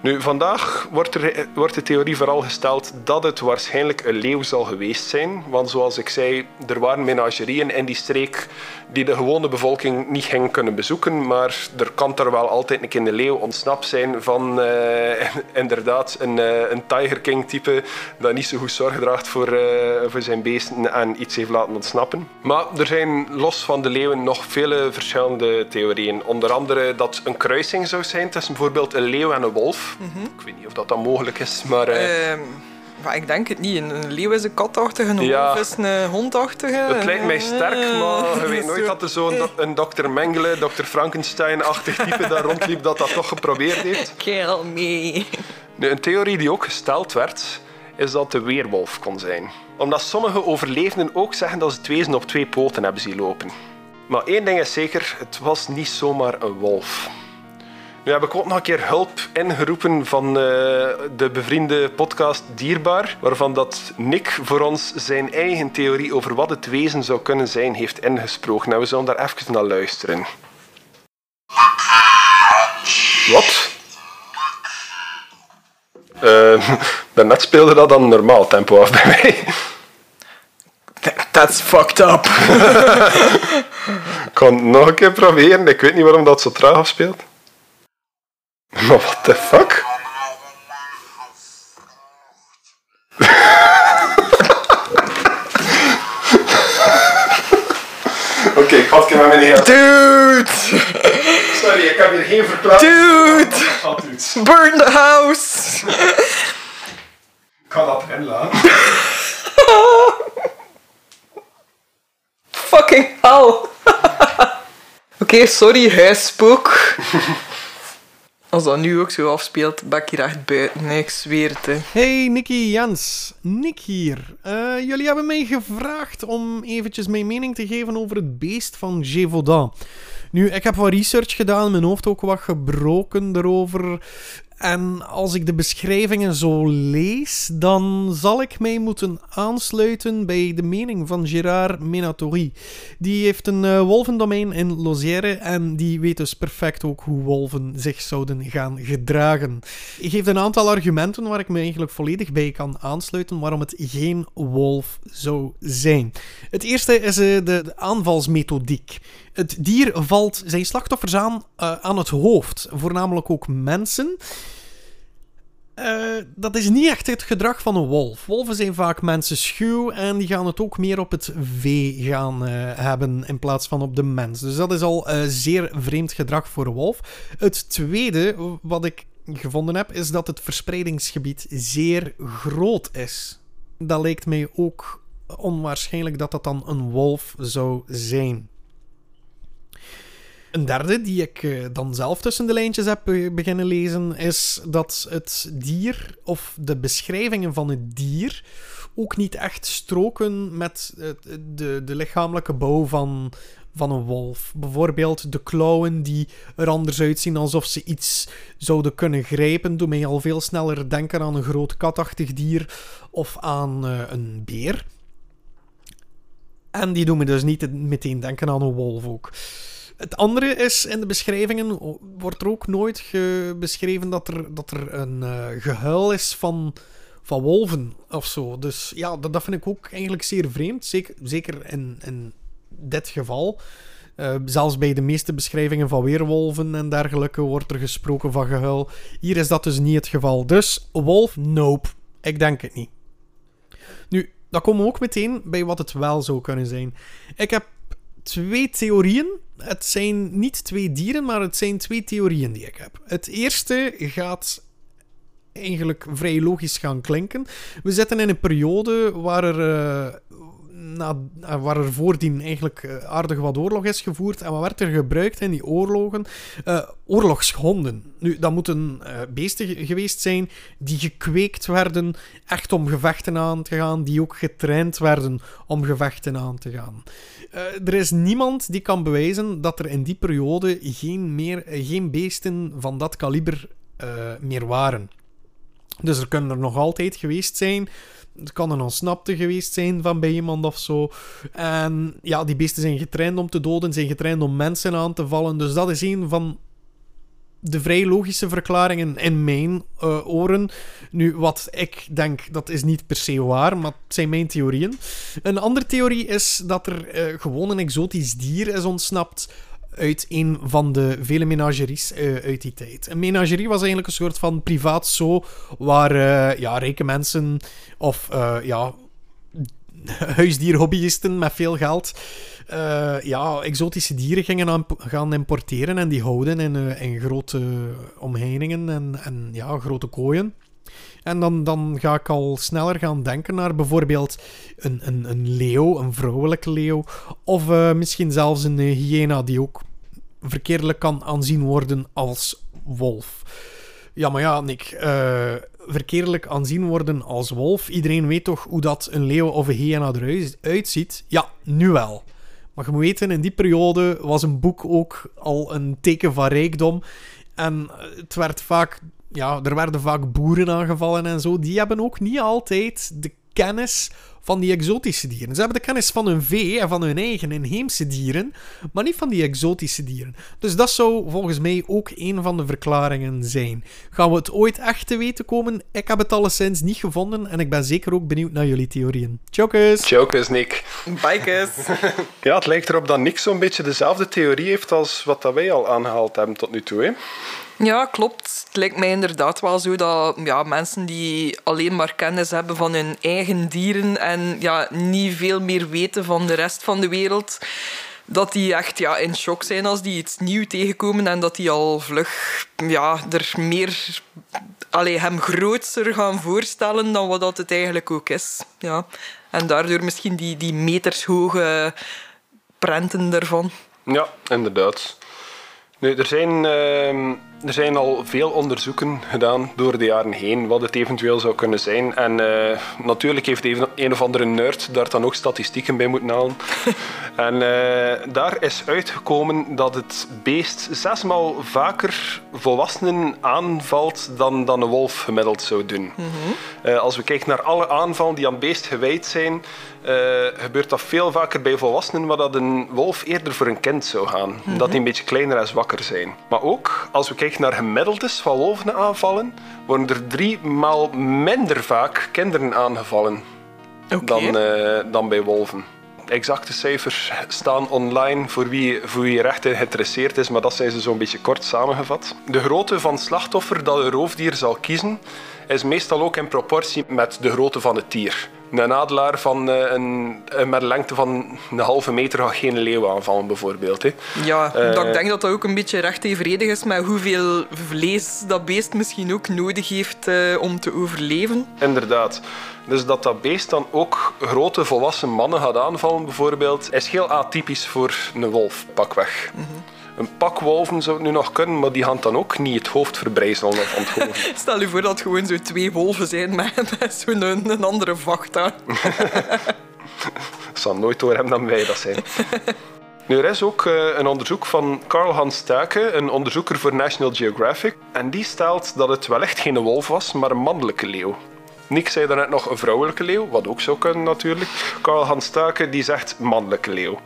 Nu, vandaag wordt, er, wordt de theorie vooral gesteld dat het waarschijnlijk een leeuw zal geweest zijn. Want zoals ik zei, er waren menagerieën in die streek die de gewone bevolking niet ging kunnen bezoeken. Maar er kan er wel altijd een keer leeuw ontsnapt zijn van uh, inderdaad een, uh, een Tiger King type dat niet zo goed zorg draagt voor, uh, voor zijn beesten en iets heeft laten ontsnappen. Maar er zijn los van de leeuwen nog vele verschillende theorieën. Onder andere dat een kruising zou zijn tussen bijvoorbeeld een leeuw en een wolf. Ik weet niet of dat, dan mogelijk is, maar... Uh... maar ik denk het niet. Een leeuw is een katachtige, een ja. wolf is een hondachtige. Het lijkt mij sterk, maar je weet nooit dat er zo'n een dokter Mengele, dokter Frankenstein-achtig type daar rondliep dat dat toch geprobeerd heeft. Kill me. Nu, een theorie die ook gesteld werd, is dat de weerwolf kon zijn. Omdat sommige overlevenden ook zeggen dat ze het wezen op twee poten hebben zien lopen. Maar één ding is zeker, het was niet zomaar een wolf. Nu heb ik ook nog een keer hulp ingeroepen van uh, de bevriende podcast Dierbaar, waarvan dat Nick voor ons zijn eigen theorie over wat het wezen zou kunnen zijn heeft ingesproken. En we zullen daar even naar luisteren. Wat? Uh, daarnet speelde dat dan normaal tempo af bij mij. That's fucked up. ik kan het nog een keer proberen. Ik weet niet waarom dat zo traag afspeelt. Maar what the fuck? Oké, okay, ik had het met mijn Dude! Sorry, ik heb hier geen verklaring. Dude! Burn the house! ik ga dat erin laten. Fucking hell! Oké, okay, sorry, huisspook. Als dat nu ook zo afspeelt, ben ik hier echt buiten. Nee, ik. Hey, Nicky Jens. Nick hier. Uh, jullie hebben mij gevraagd om eventjes mijn mening te geven over het beest van Gévaudan. Nu, ik heb wat research gedaan, mijn hoofd ook wat gebroken erover. En als ik de beschrijvingen zo lees, dan zal ik mij moeten aansluiten bij de mening van Gérard Menatori. Die heeft een uh, wolvendomein in Lozère en die weet dus perfect ook hoe wolven zich zouden gaan gedragen. Ik geef een aantal argumenten waar ik me eigenlijk volledig bij kan aansluiten waarom het geen wolf zou zijn. Het eerste is de, de, aanvalsmethodiek. Het dier valt zijn slachtoffers aan uh, aan het hoofd, voornamelijk ook mensen. Uh, dat is niet echt het gedrag van een wolf. Wolven zijn vaak mensen schuw en die gaan het ook meer op het vee gaan uh, hebben in plaats van op de mens. Dus dat is al uh, zeer vreemd gedrag voor een wolf. Het tweede wat ik gevonden heb is dat het verspreidingsgebied zeer groot is. Dat lijkt mij ook onwaarschijnlijk dat dat dan een wolf zou zijn. Een derde, die ik uh, dan zelf tussen de lijntjes heb beginnen lezen, is dat het dier, of de beschrijvingen van het dier, ook niet echt stroken met de, de lichamelijke bouw van, van een wolf. Bijvoorbeeld de klauwen die er anders uitzien alsof ze iets zouden kunnen grijpen, doet mij al veel sneller denken aan een groot katachtig dier of aan een beer. En die doen me dus niet meteen denken aan een wolf ook. Het andere is, in de beschrijvingen wordt er ook nooit beschreven dat er, dat er een uh, gehuil is van, van wolven of zo. Dus ja, dat, dat vind ik ook eigenlijk zeer vreemd. Zeker, zeker in, in dit geval. Uh, zelfs bij de meeste beschrijvingen van weerwolven en dergelijke wordt er gesproken van gehuil. Hier is dat dus niet het geval. Dus wolf, nope. Ik denk het niet. Nu, dan komen we ook meteen bij wat het wel zou kunnen zijn. Ik heb twee theorieën. Het zijn niet twee dieren, maar het zijn twee theorieën die ik heb. Het eerste gaat eigenlijk vrij logisch gaan klinken. We zitten in een periode waar er, uh, na, waar er voordien eigenlijk eh, aardig wat oorlog is gevoerd. En wat werd er gebruikt in die oorlogen? Uh, oorlogshonden. Nu, dat moeten uh, beesten geweest zijn die gekweekt werden echt om gevechten aan te gaan, die ook getraind werden om gevechten aan te gaan. Er is niemand die kan bewijzen dat er in die periode geen, meer, geen beesten van dat kaliber meer waren. Dus er kunnen er nog altijd geweest zijn het kan een ontsnapte geweest zijn van bij iemand of zo. En ja, die beesten zijn getraind om te doden, zijn getraind om mensen aan te vallen. Dus dat is een van de vrij logische verklaringen in mijn uh, oren. Nu, wat ik denk, dat is niet per se waar, maar het zijn mijn theorieën. Een andere theorie is dat er uh, gewoon een exotisch dier is ontsnapt uit een van de vele menageries uh, uit die tijd. Een menagerie was eigenlijk een soort van privaat zoo, waar uh, ja, rijke mensen of uh, ja, huisdierhobbyisten met veel geld ja, exotische dieren gingen gaan importeren en die houden in, in grote omheiningen en, en ja, grote kooien. En dan, dan ga ik al sneller gaan denken naar bijvoorbeeld een, een, een leeuw, een vrouwelijke leeuw. Of uh, misschien zelfs een uh, hyena die ook verkeerdelijk kan aanzien worden als wolf. Ja, maar ja, Nick. Uh, verkeerdelijk aanzien worden als wolf. Iedereen weet toch hoe dat een leeuw of een hyena eruit ziet? Ja, nu wel. Maar je moet weten, in die periode was een boek ook al een teken van rijkdom. En het werd vaak, ja, er werden vaak boeren aangevallen en zo. Die hebben ook niet altijd de kennis van die exotische dieren. Ze hebben de kennis van hun vee en van hun eigen inheemse dieren, maar niet van die exotische dieren. Dus dat zou volgens mij ook een van de verklaringen zijn. Gaan we het ooit echt te weten komen? Ik heb het alleszins niet gevonden en ik ben zeker ook benieuwd naar jullie theorieën. Chokers! Chokers, Nick. Bikers. ja, het lijkt erop dat Nick zo'n beetje dezelfde theorie heeft als wat dat wij al aangehaald hebben tot nu toe. Hè? Ja, klopt. Het lijkt mij inderdaad wel zo dat ja, mensen die alleen maar kennis hebben van hun eigen dieren en ja, niet veel meer weten van de rest van de wereld, dat die echt ja, in shock zijn als die iets nieuws tegenkomen en dat die al vlug ja, er meer allee, hem grootser gaan voorstellen dan wat dat het eigenlijk ook is. Ja. En daardoor misschien die, die metershoge prenten ervan. Ja, inderdaad. Nu, er zijn... Uh er zijn al veel onderzoeken gedaan door de jaren heen wat het eventueel zou kunnen zijn. En uh, natuurlijk heeft een of andere nerd daar dan ook statistieken bij moeten halen. en uh, daar is uitgekomen dat het beest zesmaal vaker volwassenen aanvalt dan, dan een wolf gemiddeld zou doen. Mm -hmm. uh, als we kijken naar alle aanvallen die aan het beest gewijd zijn, gebeurt dat veel vaker bij volwassenen, waar dat een wolf eerder voor een kind zou gaan. Mm -hmm. Dat die een beetje kleiner en zwakker zijn. Maar ook als we kijken naar gemiddeldes van wolven aanvallen, worden er drie maal minder vaak kinderen aangevallen okay. dan, uh, dan bij wolven. Exacte cijfers staan online voor wie, voor wie recht in geïnteresseerd is, maar dat zijn ze zo'n beetje kort samengevat. De grootte van het slachtoffer dat een roofdier zal kiezen, is meestal ook in proportie met de grootte van het dier. Een adelaar van uh, een, met een lengte van een halve meter gaat geen leeuw aanvallen, bijvoorbeeld. Hè. Ja, uh, dat ik denk dat dat ook een beetje recht evenredig is met hoeveel vlees dat beest misschien ook nodig heeft uh, om te overleven. Inderdaad. Dus dat dat beest dan ook grote volwassen mannen gaat aanvallen, bijvoorbeeld, is heel atypisch voor een wolf, pakweg. Mm -hmm. Een pak wolven zou het nu nog kunnen, maar die gaan dan ook niet het hoofd verbrijzelen of ontgooien. Stel je voor dat het gewoon zo twee wolven zijn met, met zo'n een, een andere vacht aan. Zal nooit door hem dan wij dat zijn. Nu, er is ook uh, een onderzoek van Carl Hans Stuike, een onderzoeker voor National Geographic. En die stelt dat het wellicht geen wolf was, maar een mannelijke leeuw. Nick zei daarnet nog een vrouwelijke leeuw, wat ook zou kunnen natuurlijk. Carl Hans Stuike die zegt mannelijke leeuw.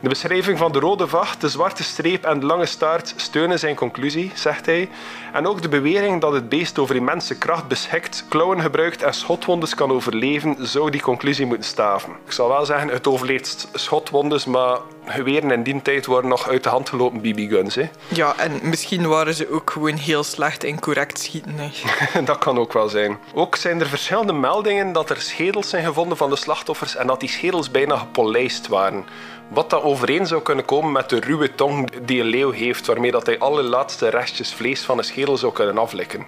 De beschrijving van de rode vacht, de zwarte streep en de lange staart steunen zijn conclusie, zegt hij. En ook de bewering dat het beest over immense kracht beschikt, klauwen gebruikt en schotwondes kan overleven, zou die conclusie moeten staven. Ik zal wel zeggen, het overleeft schotwondes, maar geweren in die tijd waren nog uit de hand gelopen BB-guns. Ja, en misschien waren ze ook gewoon heel slecht in correct schieten. Hè. dat kan ook wel zijn. Ook zijn er verschillende meldingen dat er schedels zijn gevonden van de slachtoffers en dat die schedels bijna gepolijst waren. Wat dat overeen zou kunnen komen met de ruwe tong die een leeuw heeft, waarmee dat hij alle laatste restjes vlees van een schedel zou kunnen aflikken.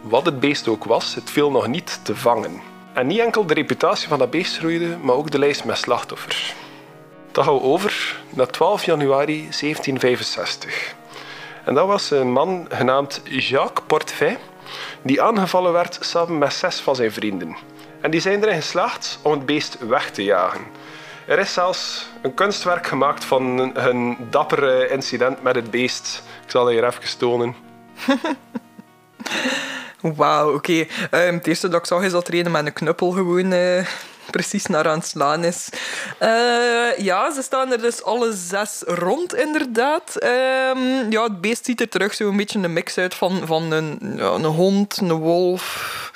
Wat het beest ook was, het viel nog niet te vangen. En niet enkel de reputatie van dat beest groeide, maar ook de lijst met slachtoffers. Dat gaan we over naar 12 januari 1765. En dat was een man genaamd Jacques Portefeuille, die aangevallen werd samen met zes van zijn vrienden. En die zijn erin geslaagd om het beest weg te jagen. Er is zelfs een kunstwerk gemaakt van een, een dappere incident met het beest. Ik zal het hier even tonen. Wauw, oké. Okay. Um, het eerste dat ik zag is dat er een met een knuppel gewoon uh, precies naar aan het slaan is. Uh, ja, ze staan er dus alle zes rond, inderdaad. Um, ja, het beest ziet er terug zo'n beetje een mix uit van, van een, ja, een hond, een wolf.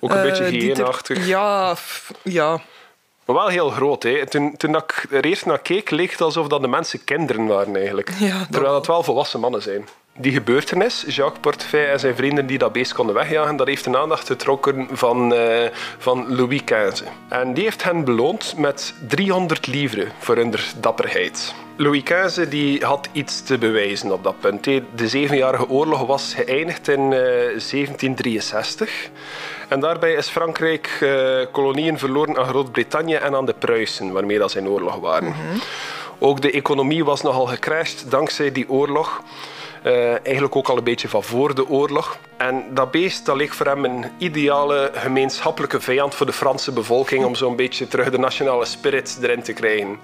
Ook een uh, beetje hyeenachtig. Ja, ja. Maar wel heel groot. Hè. Toen, toen ik er eerst naar keek, leek het alsof dat de mensen kinderen waren eigenlijk. Ja, dat... Terwijl het wel volwassen mannen zijn. Die gebeurtenis, Jacques Portefeuille en zijn vrienden die dat beest konden wegjagen, dat heeft de aandacht getrokken van, uh, van Louis XV. En die heeft hen beloond met 300 livres voor hun dapperheid. Louis XV die had iets te bewijzen op dat punt. De Zevenjarige Oorlog was geëindigd in uh, 1763. En daarbij is Frankrijk uh, kolonieën verloren aan Groot-Brittannië en aan de Pruisen, waarmee dat ze in oorlog waren. Mm -hmm. Ook de economie was nogal gecrashed dankzij die oorlog. Eh, eigenlijk ook al een beetje van voor de oorlog. En dat beest dat leek voor hem een ideale gemeenschappelijke vijand voor de Franse bevolking om zo'n beetje terug de nationale spirit erin te krijgen.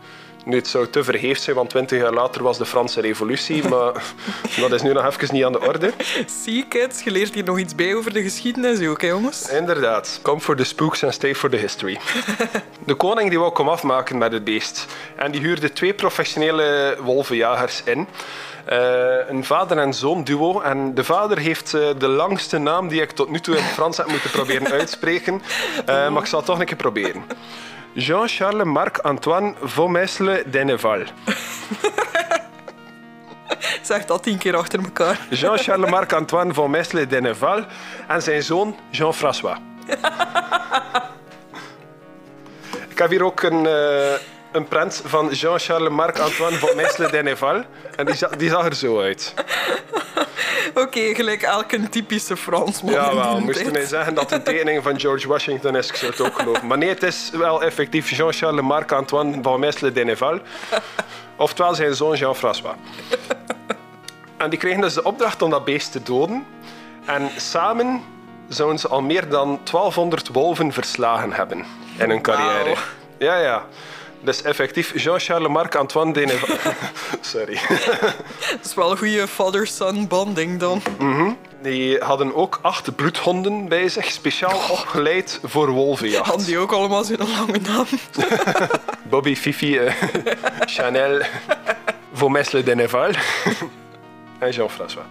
Nu, het zou te vergeefs zijn, want twintig jaar later was de Franse revolutie, maar dat is nu nog even niet aan de orde. Zie, kids, je leert hier nog iets bij over de geschiedenis ook, hè, jongens. Inderdaad. Come for the spooks and stay for the history. De koning die wou kom afmaken met het beest. En die huurde twee professionele wolvenjagers in. Eh, een vader en zoon duo. En de vader heeft eh, de langste naam die ik tot nu toe in het Frans heb moeten proberen uitspreken. Eh, maar ik zal het toch een keer proberen. Jean-Charles Marc Antoine Vaumesle Denneval. Zeg dat tien keer achter elkaar. Jean-Charles Marc Antoine Vaumesle Denneval en zijn zoon Jean-François. Ik heb hier ook een, eh, een prent van Jean-Charles Marc Antoine Vaumesle Denneval. En die, za- die zag er zo uit. Oké, gelijk elke typische Fransman. Ja, wel. tijd. mij zeggen dat een tekening van George Washington is, ik zou het ook geloven. Maar nee, het is wel effectief Jean-Charles Marc Antoine Vaumesle Denneval. Oftewel zijn zoon Jean-François. En die kregen dus de opdracht om dat beest te doden. En samen zouden ze al meer dan 1200 wolven verslagen hebben in hun carrière. Ja, ja. Dus effectief Jean-Charles Marc Antoine Denneval. Sorry. Dat is wel een goede father-son bonding dan. Die hadden ook acht bloedhonden bij zich, speciaal opgeleid voor wolvenjacht. Hadden die ook allemaal zo'n lange naam? Bobby, Fifi, eh, Chanel, Vaumesle Denneval en Jean-François.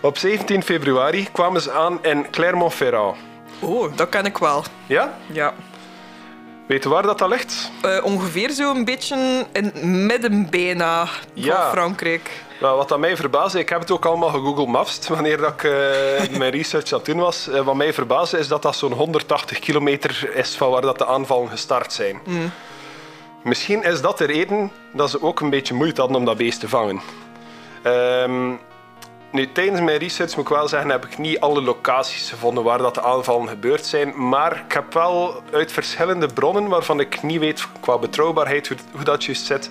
Op 17 februari kwamen ze aan in Clermont-Ferrand. Oh, dat ken ik wel. Ja? Ja. Weet je waar dat, dat ligt? Eh, ongeveer zo'n beetje in het midden bijna van Ja. Frankrijk. Nou, wat aan mij verbaasde, ik heb het ook allemaal gegoogled maps wanneer dat ik eh, mijn research aan het doen was. Eh, wat mij verbaasde is dat dat zo'n 180 kilometer is van waar dat de aanvallen gestart zijn. Misschien is dat de reden dat ze ook een beetje moeite hadden om dat beest te vangen. Ehm, nu, tijdens mijn research moet ik wel zeggen, heb ik niet alle locaties gevonden waar dat de aanvallen gebeurd zijn. Maar ik heb wel uit verschillende bronnen, waarvan ik niet weet qua betrouwbaarheid hoe, dat juist zit,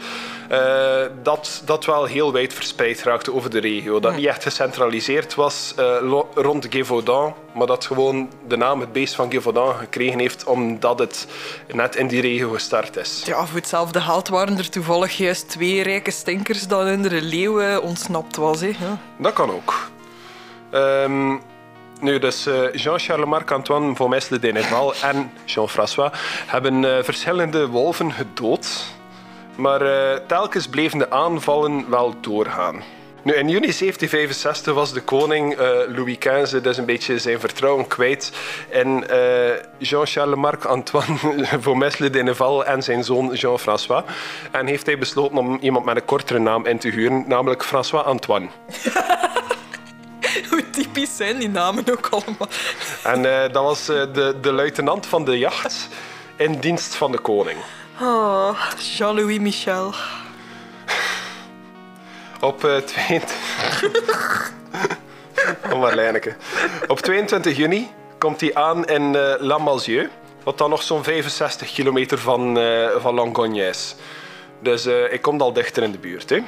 eh, dat dat wel heel wijd verspreid raakte over de regio. Dat niet echt gecentraliseerd was eh, rond Gévaudan, maar dat gewoon de naam het beest van Gévaudan gekregen heeft omdat het net in die regio gestart is. Ja, voor hetzelfde geld waren er toevallig juist twee rijke stinkers dat in de leeuw eh, ontsnapt was. Hè. Ja. Dat kan ook. Ehm, nu, dus eh, Jean-Charles Marc-Antoine Vaumesle Denneval en Jean-François hebben verschillende wolven gedood. Maar eh, telkens bleven de aanvallen wel doorgaan. Nu, in juni 1765 was de koning eh, Louis XV dus een beetje zijn vertrouwen kwijt in eh, Jean-Charles Marc-Antoine Vaumesle Denneval en zijn zoon Jean-François. En heeft hij besloten om iemand met een kortere naam in te huren, namelijk François Antoine. Hoe typisch zijn die namen ook allemaal. En dat was de, de luitenant van de jacht in dienst van de koning. Oh, Jean-Louis Michel. Op, eh 22... oh, Marlijneke. Op 22 juni komt hij aan in eh Malzieu, wat dan nog zo'n 65 kilometer van, eh van Langogne is. Dus eh, ik kom al dichter in de buurt. Hè.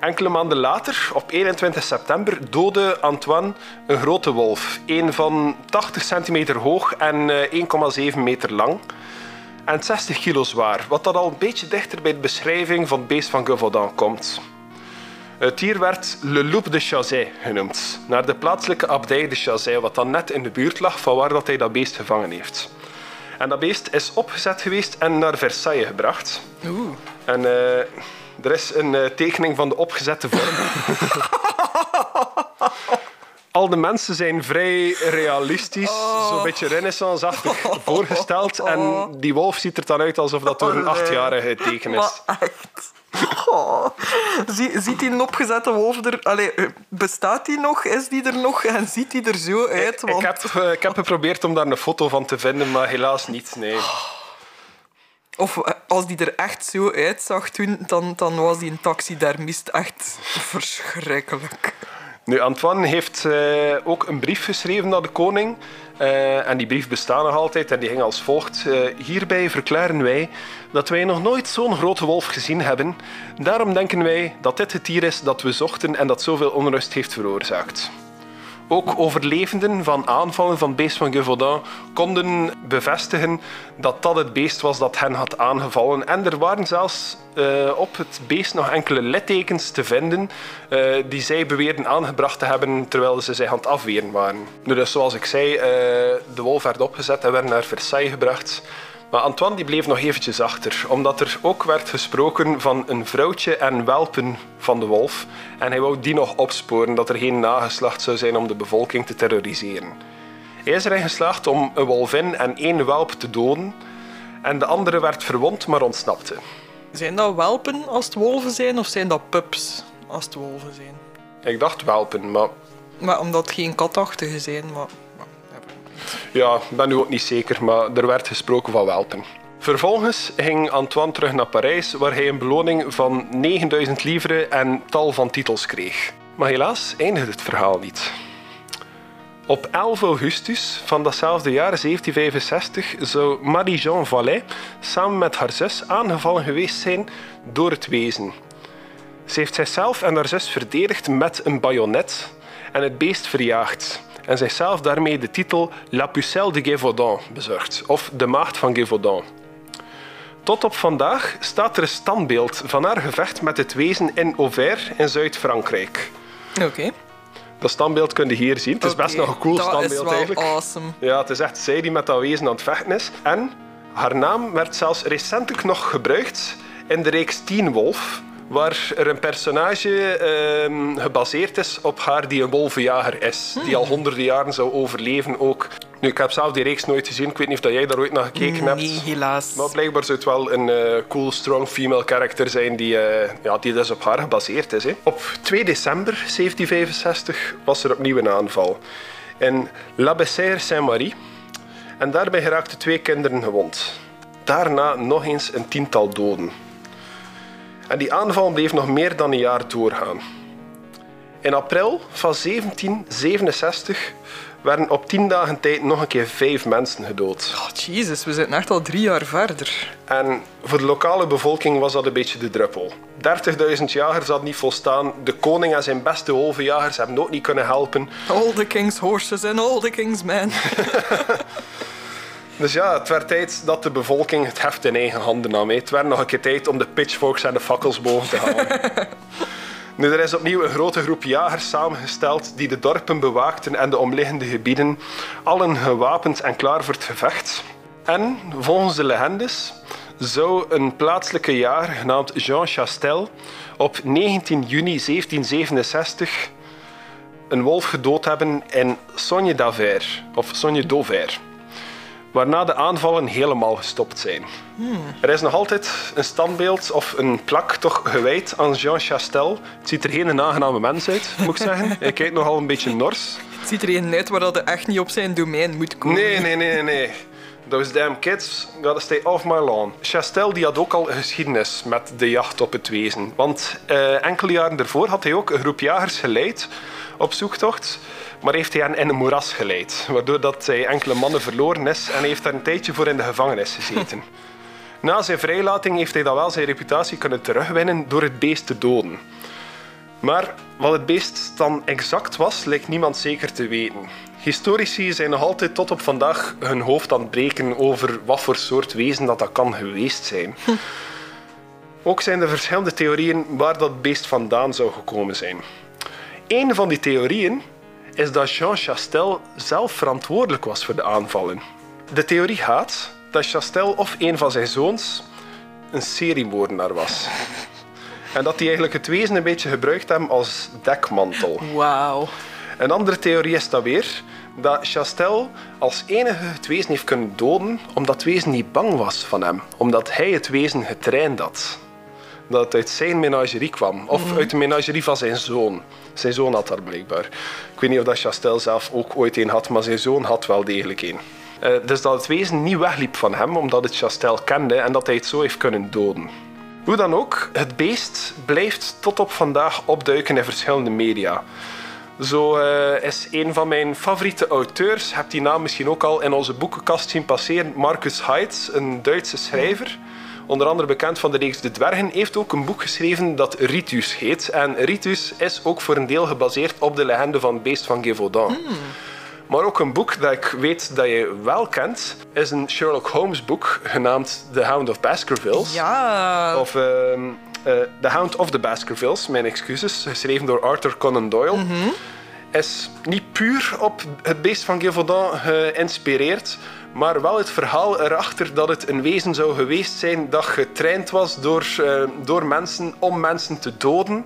Enkele maanden later, op 21 september, doodde Antoine een grote wolf. Een van 80 centimeter hoog en eh, 1,7 meter lang. En 60 kilo zwaar, wat dat al een beetje dichter bij de beschrijving van het beest van Gévaudan komt. Het dier werd Le Loup de Chazay genoemd, naar de plaatselijke abdij de Chazay, wat dan net in de buurt lag van waar dat hij dat beest gevangen heeft. En dat beest is opgezet geweest en naar Versailles gebracht. Oeh. En eh, er is een eh, tekening van de opgezette vorm. Al de mensen zijn vrij realistisch, zo'n beetje renaissance-achtig voorgesteld. En die wolf ziet er dan uit alsof dat door een Oh, achtjarige geteken is. Maar echt. Oh. Zie, ziet die een opgezette wolf er... Allee, eh, bestaat die nog? Is die er nog? En ziet die er zo uit? Ik heb, eh, ik heb geprobeerd om daar een foto van te vinden, maar helaas niet. Nee. Of eh, als die er echt zo uitzag toen, dan, dan was die een taxidermist echt verschrikkelijk. Nu, Antoine heeft eh, ook een brief geschreven naar de koning. Eh, en die brief bestaat nog altijd en die ging als volgt. Eh, hierbij verklaren wij dat wij nog nooit zo'n grote wolf gezien hebben. Daarom denken wij dat dit het dier is dat we zochten en dat zoveel onrust heeft veroorzaakt. Ook overlevenden van aanvallen van het beest van Gévaudan konden bevestigen dat dat het beest was dat hen had aangevallen. En er waren zelfs eh, op het beest nog enkele littekens te vinden eh, die zij beweerden aangebracht te hebben terwijl ze zich aan het afweren waren. Dus zoals ik zei, eh, de wolf werd opgezet en werd naar Versailles gebracht. Maar Antoine die bleef nog eventjes achter, omdat er ook werd gesproken van een vrouwtje en welpen van de wolf. En hij wou die nog opsporen, dat er geen nageslacht zou zijn om de bevolking te terroriseren. Hij is erin geslaagd om een wolvin en één welp te doden. En de andere werd verwond, maar ontsnapte. Zijn dat welpen als het wolven zijn of zijn dat pups als het wolven zijn? Ik dacht welpen, maar Maar omdat het geen katachtige zijn, maar... Ja, ik ben nu ook niet zeker, maar er werd gesproken van welpen. Vervolgens ging Antoine terug naar Parijs, waar hij een beloning van 9000 livres en tal van titels kreeg. Maar helaas eindigde het verhaal niet. Op 11 augustus van datzelfde jaar, 1765, zou Marie-Jean Vallet samen met haar zus aangevallen geweest zijn door het wezen. Ze heeft zichzelf en haar zus verdedigd met een bajonet en het beest verjaagd. En zichzelf daarmee de titel La Pucelle de Gévaudan bezorgd, of de maagd van Gévaudan. Tot op vandaag staat er een standbeeld van haar gevecht met het wezen in Auvers in Zuid-Frankrijk. Oké. Dat standbeeld kun je hier zien. Het is best nog een cool standbeeld eigenlijk. awesome. Ja, het is echt zij die met dat wezen aan het vechten is. En haar naam werd zelfs recentelijk nog gebruikt in de reeks Teen Wolf, waar er een personage ehm, gebaseerd is op haar die een wolvenjager is, die al honderden jaren zou overleven ook. Nu, ik heb zelf die reeks nooit gezien. Ik weet niet of jij daar ooit naar gekeken hebt. Nee, helaas. Maar blijkbaar zou het wel een eh, cool, strong female character zijn die, eh, ja, die dus op haar gebaseerd is. Hè. Op 2 december 1765 was er opnieuw een aanval in La Bessère-Saint-Marie. En daarbij geraakten twee kinderen gewond. Daarna nog eens een tiental doden. En die aanval bleef nog meer dan een jaar doorgaan. In april van 1767 werden op tien dagen tijd nog een keer vijf mensen gedood. Oh, jezus, we zitten echt al drie jaar verder. En voor de lokale bevolking was dat een beetje de druppel. 30.000 jagers hadden niet volstaan. De koning en zijn beste wolvenjagers hebben ook niet kunnen helpen. All the king's horses and all the king's men. Dus ja, het werd tijd dat de bevolking het heft in eigen handen nam. Het werd nog een keer tijd om de pitchforks en de fakkels boven te halen. nu, er is opnieuw een grote groep jagers samengesteld die de dorpen bewaakten en de omliggende gebieden, allen gewapend en klaar voor het gevecht. En volgens de legendes zou een plaatselijke jager genaamd Jean Chastel op 19 juni 1767 een wolf gedood hebben in Sogne d'Aver, of Sogne d'Auvers waarna de aanvallen helemaal gestopt zijn. Er is nog altijd een standbeeld of een plak toch gewijd aan Jean Chastel. Het ziet er geen aangename mens uit, moet ik zeggen. Hij kijkt nogal een beetje nors. Het ziet er een uit waar dat echt niet op zijn domein moet komen. Nee, nee, nee, nee. Those damn kids gotta stay off my lawn. Chastel die had ook al geschiedenis met de jacht op het wezen. Want eh, enkele jaren daarvoor had hij ook een groep jagers geleid op zoektocht. Maar heeft hij hen in een moeras geleid. Waardoor dat hij enkele mannen verloren is en hij heeft daar een tijdje voor in de gevangenis gezeten. Na zijn vrijlating heeft hij dan wel zijn reputatie kunnen terugwinnen door het beest te doden. Maar wat het beest dan exact was, lijkt niemand zeker te weten. Historici zijn nog altijd tot op vandaag hun hoofd aan het breken over wat voor soort wezen dat, dat kan geweest zijn. Ook zijn er verschillende theorieën waar dat beest vandaan zou gekomen zijn. Een van die theorieën is dat Jean Chastel zelf verantwoordelijk was voor de aanvallen. De theorie gaat dat Chastel of een van zijn zoons een seriemoordenaar was. En dat die eigenlijk het wezen een beetje gebruikt hebben als dekmantel. Wauw. Een andere theorie is dat weer dat Chastel als enige het wezen heeft kunnen doden omdat het wezen niet bang was van hem. Omdat hij het wezen getraind had. Dat het uit zijn menagerie kwam. Of uit de menagerie van zijn zoon. Zijn zoon had daar blijkbaar. Ik weet niet of dat Chastel zelf ook ooit een had, maar zijn zoon had wel degelijk een. Eh, dus dat het wezen niet wegliep van hem omdat het Chastel kende en dat hij het zo heeft kunnen doden. Hoe dan ook, het beest blijft tot op vandaag opduiken in verschillende media. Zo eh, is een van mijn favoriete auteurs, heb die naam misschien ook al in onze boekenkast zien passeren, Marcus Heitz, een Duitse schrijver. Onder andere bekend van de reeks De Dwergen, heeft ook een boek geschreven dat Ritus heet. En Ritus is ook voor een deel gebaseerd op de legende van het beest van Gévaudan. Maar ook een boek dat ik weet dat je wel kent, is een Sherlock Holmes boek genaamd The Hound of Baskervilles. Ja, Of ehm, eh, The Hound of the Baskervilles, mijn excuses, geschreven door Arthur Conan Doyle. Is niet puur op het beest van Gévaudan geïnspireerd, maar wel het verhaal erachter dat het een wezen zou geweest zijn dat getraind was door, eh, door mensen om mensen te doden.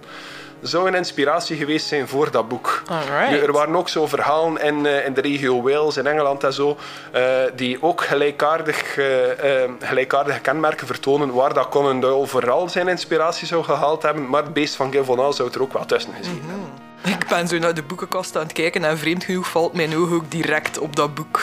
Zou een inspiratie geweest zijn voor dat boek. Alright. Er waren ook zo verhalen in, eh, in de regio Wales, in Engeland en zo, eh, die ook gelijkaardig, eh, gelijkaardige kenmerken vertonen, waar dat Conan Doyle vooral zijn inspiratie zou gehaald hebben, maar het beest van Gévaudan zou er ook wel tussen gezien hebben. ik ben zo naar de boekenkast aan het kijken en vreemd genoeg valt mijn oog ook direct op dat boek.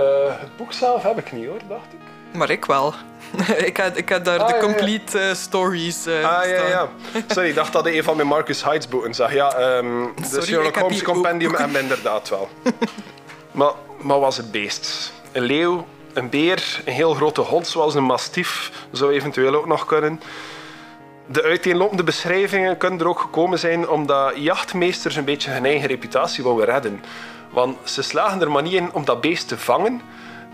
Eh, het boek zelf heb ik niet hoor, dacht ik. Maar ik wel. ik, had, ik had daar Ah, de ja, complete eh, stories eh, Ah ja, staan. ja. Sorry, ik dacht dat je een van mijn Marcus Heitz boeken zag. Ja, de Sorry, ik Sherlock Holmes Compendium en inderdaad wel. maar, maar was het beest? Een leeuw, een beer, een heel grote hond zoals een mastief zou eventueel ook nog kunnen. De uiteenlopende beschrijvingen kunnen er ook gekomen zijn omdat jachtmeesters een beetje hun eigen reputatie wouden redden. Want ze slagen er maar niet in om dat beest te vangen.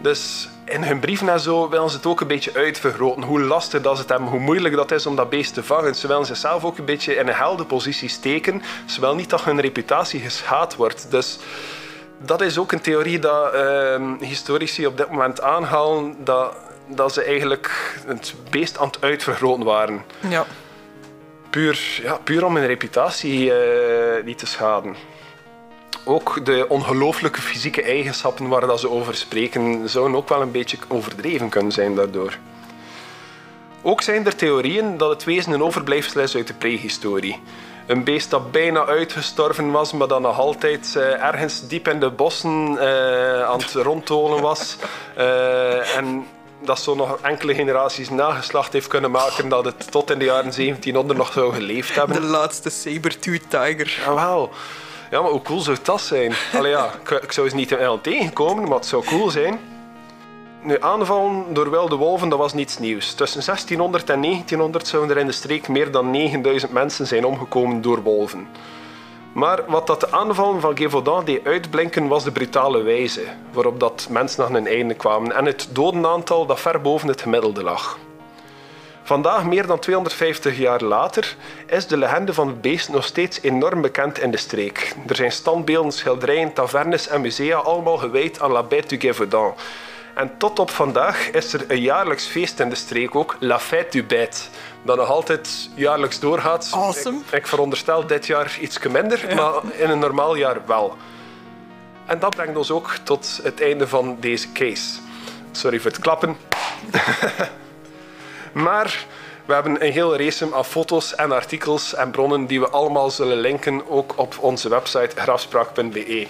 Dus in hun brieven en zo willen ze het ook een beetje uitvergroten. Hoe lastig dat ze het hebben, hoe moeilijk dat is om dat beest te vangen. Ze willen zichzelf ook een beetje in een heldenpositie steken. Ze willen niet dat hun reputatie geschaad wordt. Dus dat is ook een theorie dat ehm, historici op dit moment aanhalen. Dat, dat ze eigenlijk het beest aan het uitvergroten waren. Ja. Puur, ja, puur om hun reputatie eh, niet te schaden. Ook de ongelooflijke fysieke eigenschappen waar dat ze over spreken, zouden ook wel een beetje overdreven kunnen zijn daardoor. Ook zijn er theorieën dat het wezen een overblijfsel is uit de prehistorie. Een beest dat bijna uitgestorven was, maar dat nog altijd eh, ergens diep in de bossen eh, aan het rondtolen was. Eh, en dat zo nog enkele generaties nageslacht heeft kunnen maken dat het tot in de jaren 1700 nog zou geleefd hebben. De laatste saber-tooth tiger. Jawel. Ja, maar hoe cool zou dat zijn? Allee, ja, ik, zou ze niet helemaal tegenkomen, maar het zou cool zijn. Nu, aanvallen door wilde wolven, dat was niets nieuws. Tussen 1600 en 1900 zouden er in de streek meer dan 9000 mensen zijn omgekomen door wolven. Maar wat dat de aanvallen van Gévaudan deed uitblinken, was de brutale wijze waarop dat mensen aan hun einde kwamen en het dodenaantal dat ver boven het gemiddelde lag. Vandaag, meer dan 250 jaar later, is de legende van het beest nog steeds enorm bekend in de streek. Er zijn standbeelden, schilderijen, tavernes en musea allemaal gewijd aan La Bête du Gévaudan. En tot op vandaag is er een jaarlijks feest in de streek ook, La Fête du Bête, dat nog altijd jaarlijks doorgaat. Awesome. Ik, ik veronderstel dit jaar iets minder, maar in een normaal jaar wel. En dat brengt ons ook tot het einde van deze case. Sorry voor het klappen. Maar we hebben een hele race aan foto's en artikels en bronnen die we allemaal zullen linken, ook op onze website grafspraak.be.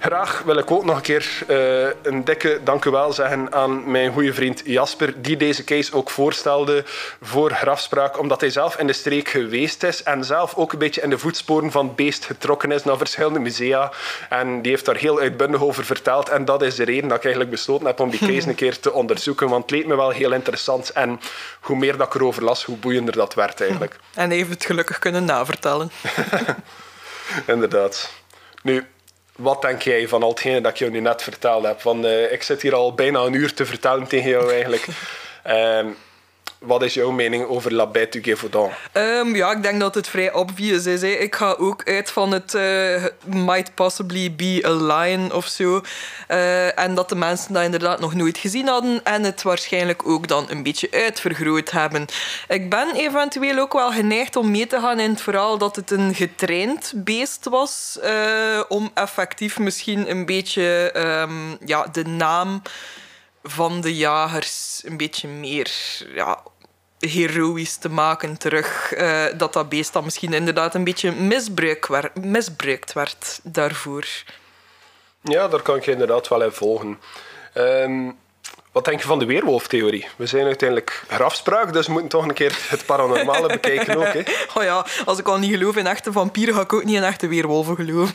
Graag wil ik ook nog een keer eh, een dikke dank u wel zeggen aan mijn goede vriend Jasper, die deze case ook voorstelde voor Grafspraak, omdat hij zelf in de streek geweest is en zelf ook een beetje in de voetsporen van het beest getrokken is naar verschillende musea. En die heeft daar heel uitbundig over verteld. En dat is de reden dat ik eigenlijk besloten heb om die case een keer te onderzoeken, want het leek me wel heel interessant. En hoe meer dat ik erover las, hoe boeiender dat werd eigenlijk. En hij heeft het gelukkig kunnen navertellen. Inderdaad. Nu, wat denk jij van al hetgene dat ik jou nu net verteld heb? Want eh, ik zit hier al bijna een uur te vertellen tegen jou eigenlijk. Ehm, wat is jouw mening over La Bête du Gévaudan? Ehm, ja, ik denk dat het vrij obvious is. Hè. Ik ga ook uit van het eh, might possibly be a lion of zo. Eh, en dat de mensen dat inderdaad nog nooit gezien hadden en het waarschijnlijk ook dan een beetje uitvergroot hebben. Ik ben eventueel ook wel geneigd om mee te gaan in het verhaal dat het een getraind beest was. eh, om effectief misschien een beetje ehm, ja, de naam van de jagers een beetje meer ja, heroïs te maken terug. eh, dat dat beest dan misschien inderdaad een beetje misbruik wer- misbruikt werd daarvoor. Ja, daar kan ik je inderdaad wel in volgen. Ehm, Wat denk je van de weerwolftheorie? We zijn uiteindelijk grafspraak, dus we moeten toch een keer het paranormale bekijken ook. Hè? Oh ja, als ik al niet geloof in echte vampieren, ga ik ook niet in echte weerwolven geloven.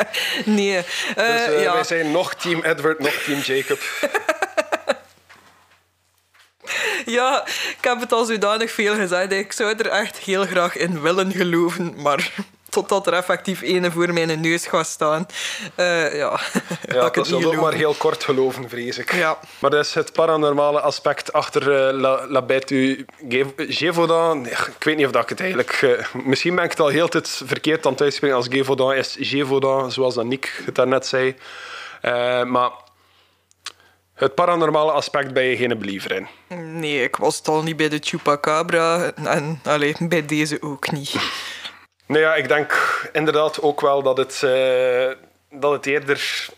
nee. eh, Dus eh, ja. wij zijn nog team Edward, nog team Jacob. ja, ik heb het al zodanig veel gezegd. Ik zou er echt heel graag in willen geloven, maar totdat er effectief ene voor mijn neus gaat staan, eh, ja, Ja, ik dat zal ook maar heel kort geloven, vrees ik. Ja. Maar dat is het paranormale aspect achter eh, La, La Bête Gévaudan. Ik weet niet of dat ik het eigenlijk... eh, misschien ben ik het al heel tijd verkeerd aan het uitspreken als Gévaudan is Gévaudan, zoals dat Nick het daarnet zei. Maar het paranormale aspect ben je geen believer in. Nee, ik was het al niet bij de Chupacabra en allee, bij deze ook niet. Nou ja, ik denk inderdaad ook wel dat het, eh, dat het eerder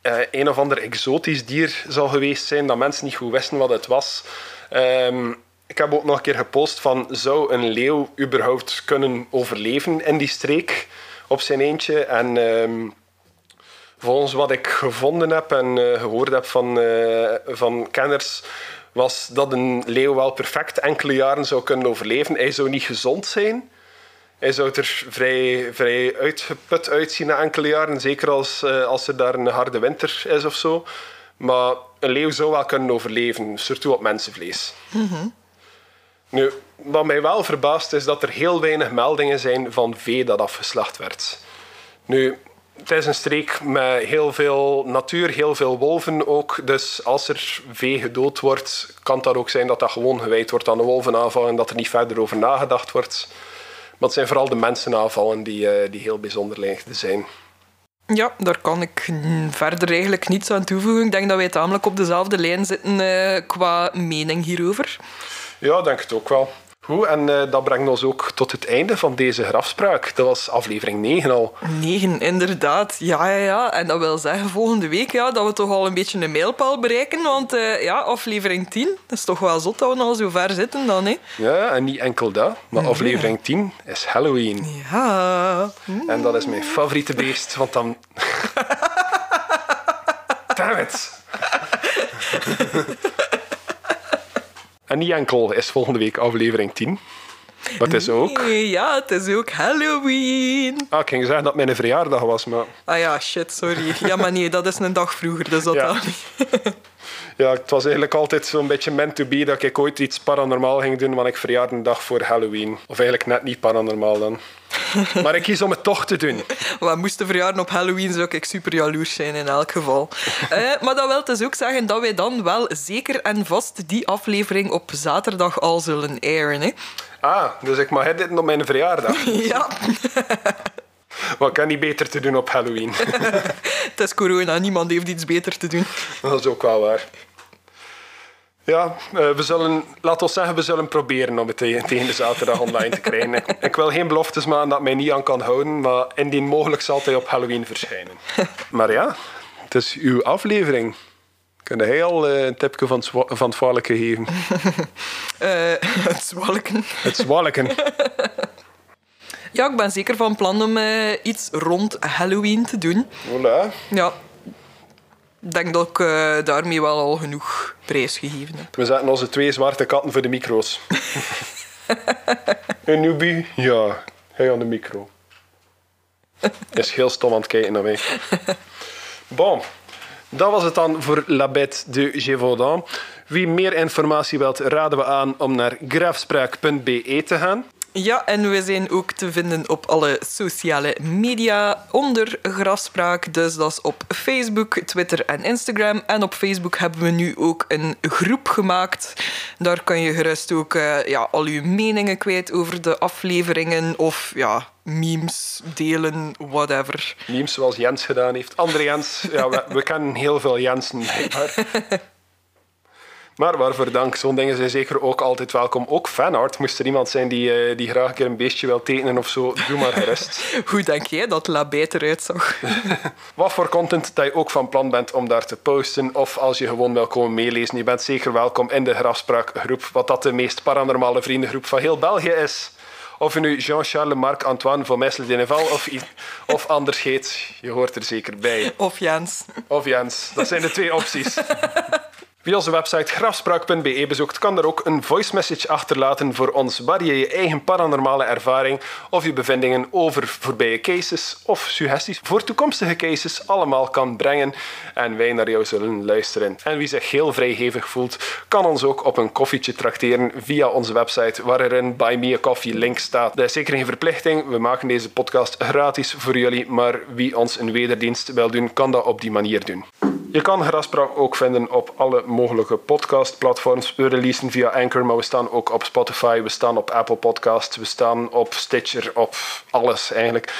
eh, een of ander exotisch dier zal geweest zijn, dat mensen niet goed wisten wat het was. Ehm, ik heb ook nog een keer gepost van, zou een leeuw überhaupt kunnen overleven in die streek op zijn eentje? En ehm, volgens wat ik gevonden heb en eh, gehoord heb van, van kenners, was dat een leeuw wel perfect enkele jaren zou kunnen overleven. Hij zou niet gezond zijn. Hij zou er vrij, vrij uitgeput uitzien na enkele jaren. Zeker als, eh, als er daar een harde winter is of zo. Maar een leeuw zou wel kunnen overleven, surtout op mensenvlees. Nu, wat mij wel verbaast is dat er heel weinig meldingen zijn van vee dat afgeslacht werd. Nu, het is een streek met heel veel natuur, heel veel wolven ook. Dus als er vee gedood wordt, kan het dan ook zijn dat dat gewoon gewijd wordt aan de wolvenaanval en dat er niet verder over nagedacht wordt. Maar het zijn vooral de mensenaanvallen die, eh, die heel bijzonder lijken te zijn. Ja, daar kan ik verder eigenlijk niets aan toevoegen. Ik denk dat wij tamelijk op dezelfde lijn zitten eh, qua mening hierover. Ja, denk het ook wel. Goed, en eh, dat brengt ons ook tot het einde van deze grafspraak. Dat was aflevering 9 al. Negen, inderdaad. Ja, ja, ja. En dat wil zeggen volgende week ja, dat we toch al een beetje een mijlpaal bereiken. Want eh, ja, aflevering 10, dat is toch wel zot dat we al zo ver zitten dan, hè? Ja, en niet enkel dat, maar aflevering 10 is Halloween. Ja. En dat is mijn favoriete beest, want dan... Damn it! En niet enkel is volgende week aflevering 10, maar het is ook... Nee, Ja, het is ook Halloween. Ah, ik ging zeggen dat het mijn verjaardag was, maar... Ah ja, shit, sorry. Ja, maar nee, dat is een dag vroeger, dus dat Ja. niet. Ja, het was eigenlijk altijd zo'n beetje meant to be dat ik ooit iets paranormaal ging doen, want ik verjaarde een dag voor Halloween. Of eigenlijk net niet paranormaal dan. maar ik kies om het toch te doen. We moesten verjaren op Halloween, zou ik super jaloers zijn in elk geval. Eh, maar dat wil dus ook zeggen dat wij dan wel zeker en vast die aflevering op zaterdag al zullen airen. Hè? Ah, dus ik mag dit op mijn verjaardag. Ja, Wat kan niet beter te doen op Halloween? het is corona, niemand heeft iets beter te doen. dat is ook wel waar. Ja, eh, we zullen, laat ons zeggen, we zullen proberen om het tegen de zaterdag online te krijgen. Ik, wil geen beloftes maken dat mij niet aan kan houden, maar indien mogelijk zal hij op Halloween verschijnen. Maar ja, het is uw aflevering. Kun jij al eh, een tipje van van het zwalken geven? Eh, het zwalken. Het zwalken. Ja, ik ben zeker van plan om iets rond Halloween te doen. Voilà. Ja, denk dat ik eh, daarmee wel al genoeg prijs gegeven heb. We zetten onze twee zwarte katten voor de micro's. Een newbie? Ja, hij aan de micro. Is heel stom aan het kijken naar mij. Bon, dat was het dan voor La Bête de Gévaudan. Wie meer informatie wilt, raden we aan om naar graafspraak.be te gaan. Ja, en we zijn ook te vinden op alle sociale media onder Grafspraak. Dus dat is op Facebook, Twitter en Instagram. En op Facebook hebben we nu ook een groep gemaakt. Daar kan je gerust ook eh, ja, al je meningen kwijt over de afleveringen. Of ja, memes delen, whatever. Memes zoals Jens gedaan heeft. Andere Jens, ja, we, we kennen heel veel Jensen blijkbaar. Maar waarvoor dank, zo'n dingen zijn zeker ook altijd welkom. Ook fanart, moest er iemand zijn die, eh, die graag een keer een beestje wil tekenen of zo, doe maar gerust. Hoe denk jij dat La Bête eruit zag? Wat voor content dat je ook van plan bent om daar te posten, of als je gewoon wil komen meelezen, je bent zeker welkom in de Grafspraakgroep, wat dat de meest paranormale vriendengroep van heel België is. Of je nu Jean-Charles Marc-Antoine van Messel de Neval of, of anders heet, je hoort er zeker bij. Of Jens? Of Jens, dat zijn de twee opties. Wie onze website grafspraak.be bezoekt, kan er ook een voice message achterlaten voor ons waar je je eigen paranormale ervaring of je bevindingen over voorbije cases of suggesties voor toekomstige cases allemaal kan brengen en wij naar jou zullen luisteren. En wie zich heel vrijgevig voelt, kan ons ook op een koffietje trakteren via onze website waar er een Buy Me a Coffee link staat. Dat is zeker geen verplichting, we maken deze podcast gratis voor jullie, maar wie ons een wederdienst wil doen, kan dat op die manier doen. Je kan Graspraak ook vinden op alle mogelijke podcastplatforms. We releasen via Anchor, maar we staan ook op Spotify, we staan op Apple Podcasts, we staan op Stitcher, op alles eigenlijk.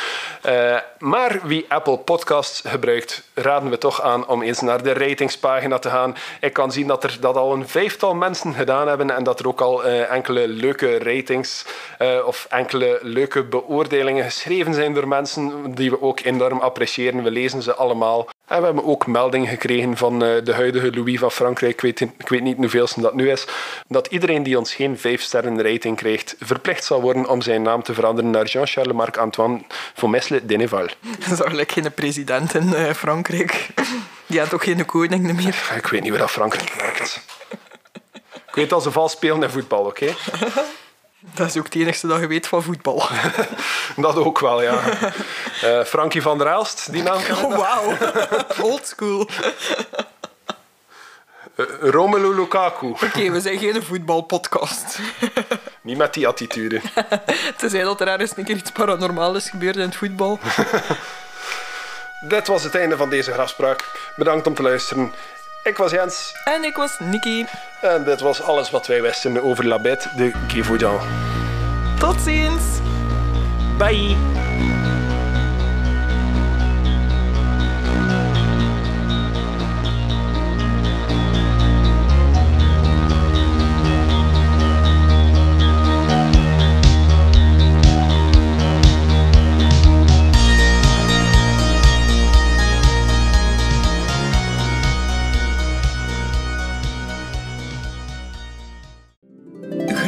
Uh, maar wie Apple Podcasts gebruikt, raden we toch aan om eens naar de ratingspagina te gaan. Ik kan zien dat er dat al een vijftal mensen gedaan hebben en dat er ook al uh, enkele leuke ratings uh, of enkele leuke beoordelingen geschreven zijn door mensen die we ook enorm appreciëren. We lezen ze allemaal. En we hebben ook melding gekregen van uh, de huidige Louis van Frankrijk, ik weet, ik weet niet hoeveelste dat nu is, dat iedereen die ons geen 5 sterren rating krijgt, verplicht zal worden om zijn naam te veranderen naar Jean-Charles Marc Antoine Fomesle Deneval. Dat is eigenlijk geen president in uh, Frankrijk. Die had ook geen koning meer. Ik weet niet waar dat Frankrijk werkt. Ik weet dat ze vals spelen in voetbal, oké? Okay? Dat is ook het enige dat je weet van voetbal. dat ook wel, ja. Uh, Frankie van der Elst, die naam kan Oh, wauw. Old school. Uh, Romelu Lukaku. Oké, okay, we zijn geen voetbalpodcast. Niet met die attitude. Tenzij dat er ergens een keer iets paranormaals is gebeurd in het voetbal. Dit was het einde van deze grafspraak. Bedankt om te luisteren. Ik was Jens. En ik was Nikki. En dit was alles wat wij wisten over La Bête de Gévaudan. Tot ziens. Bye.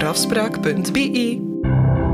afspraak.be.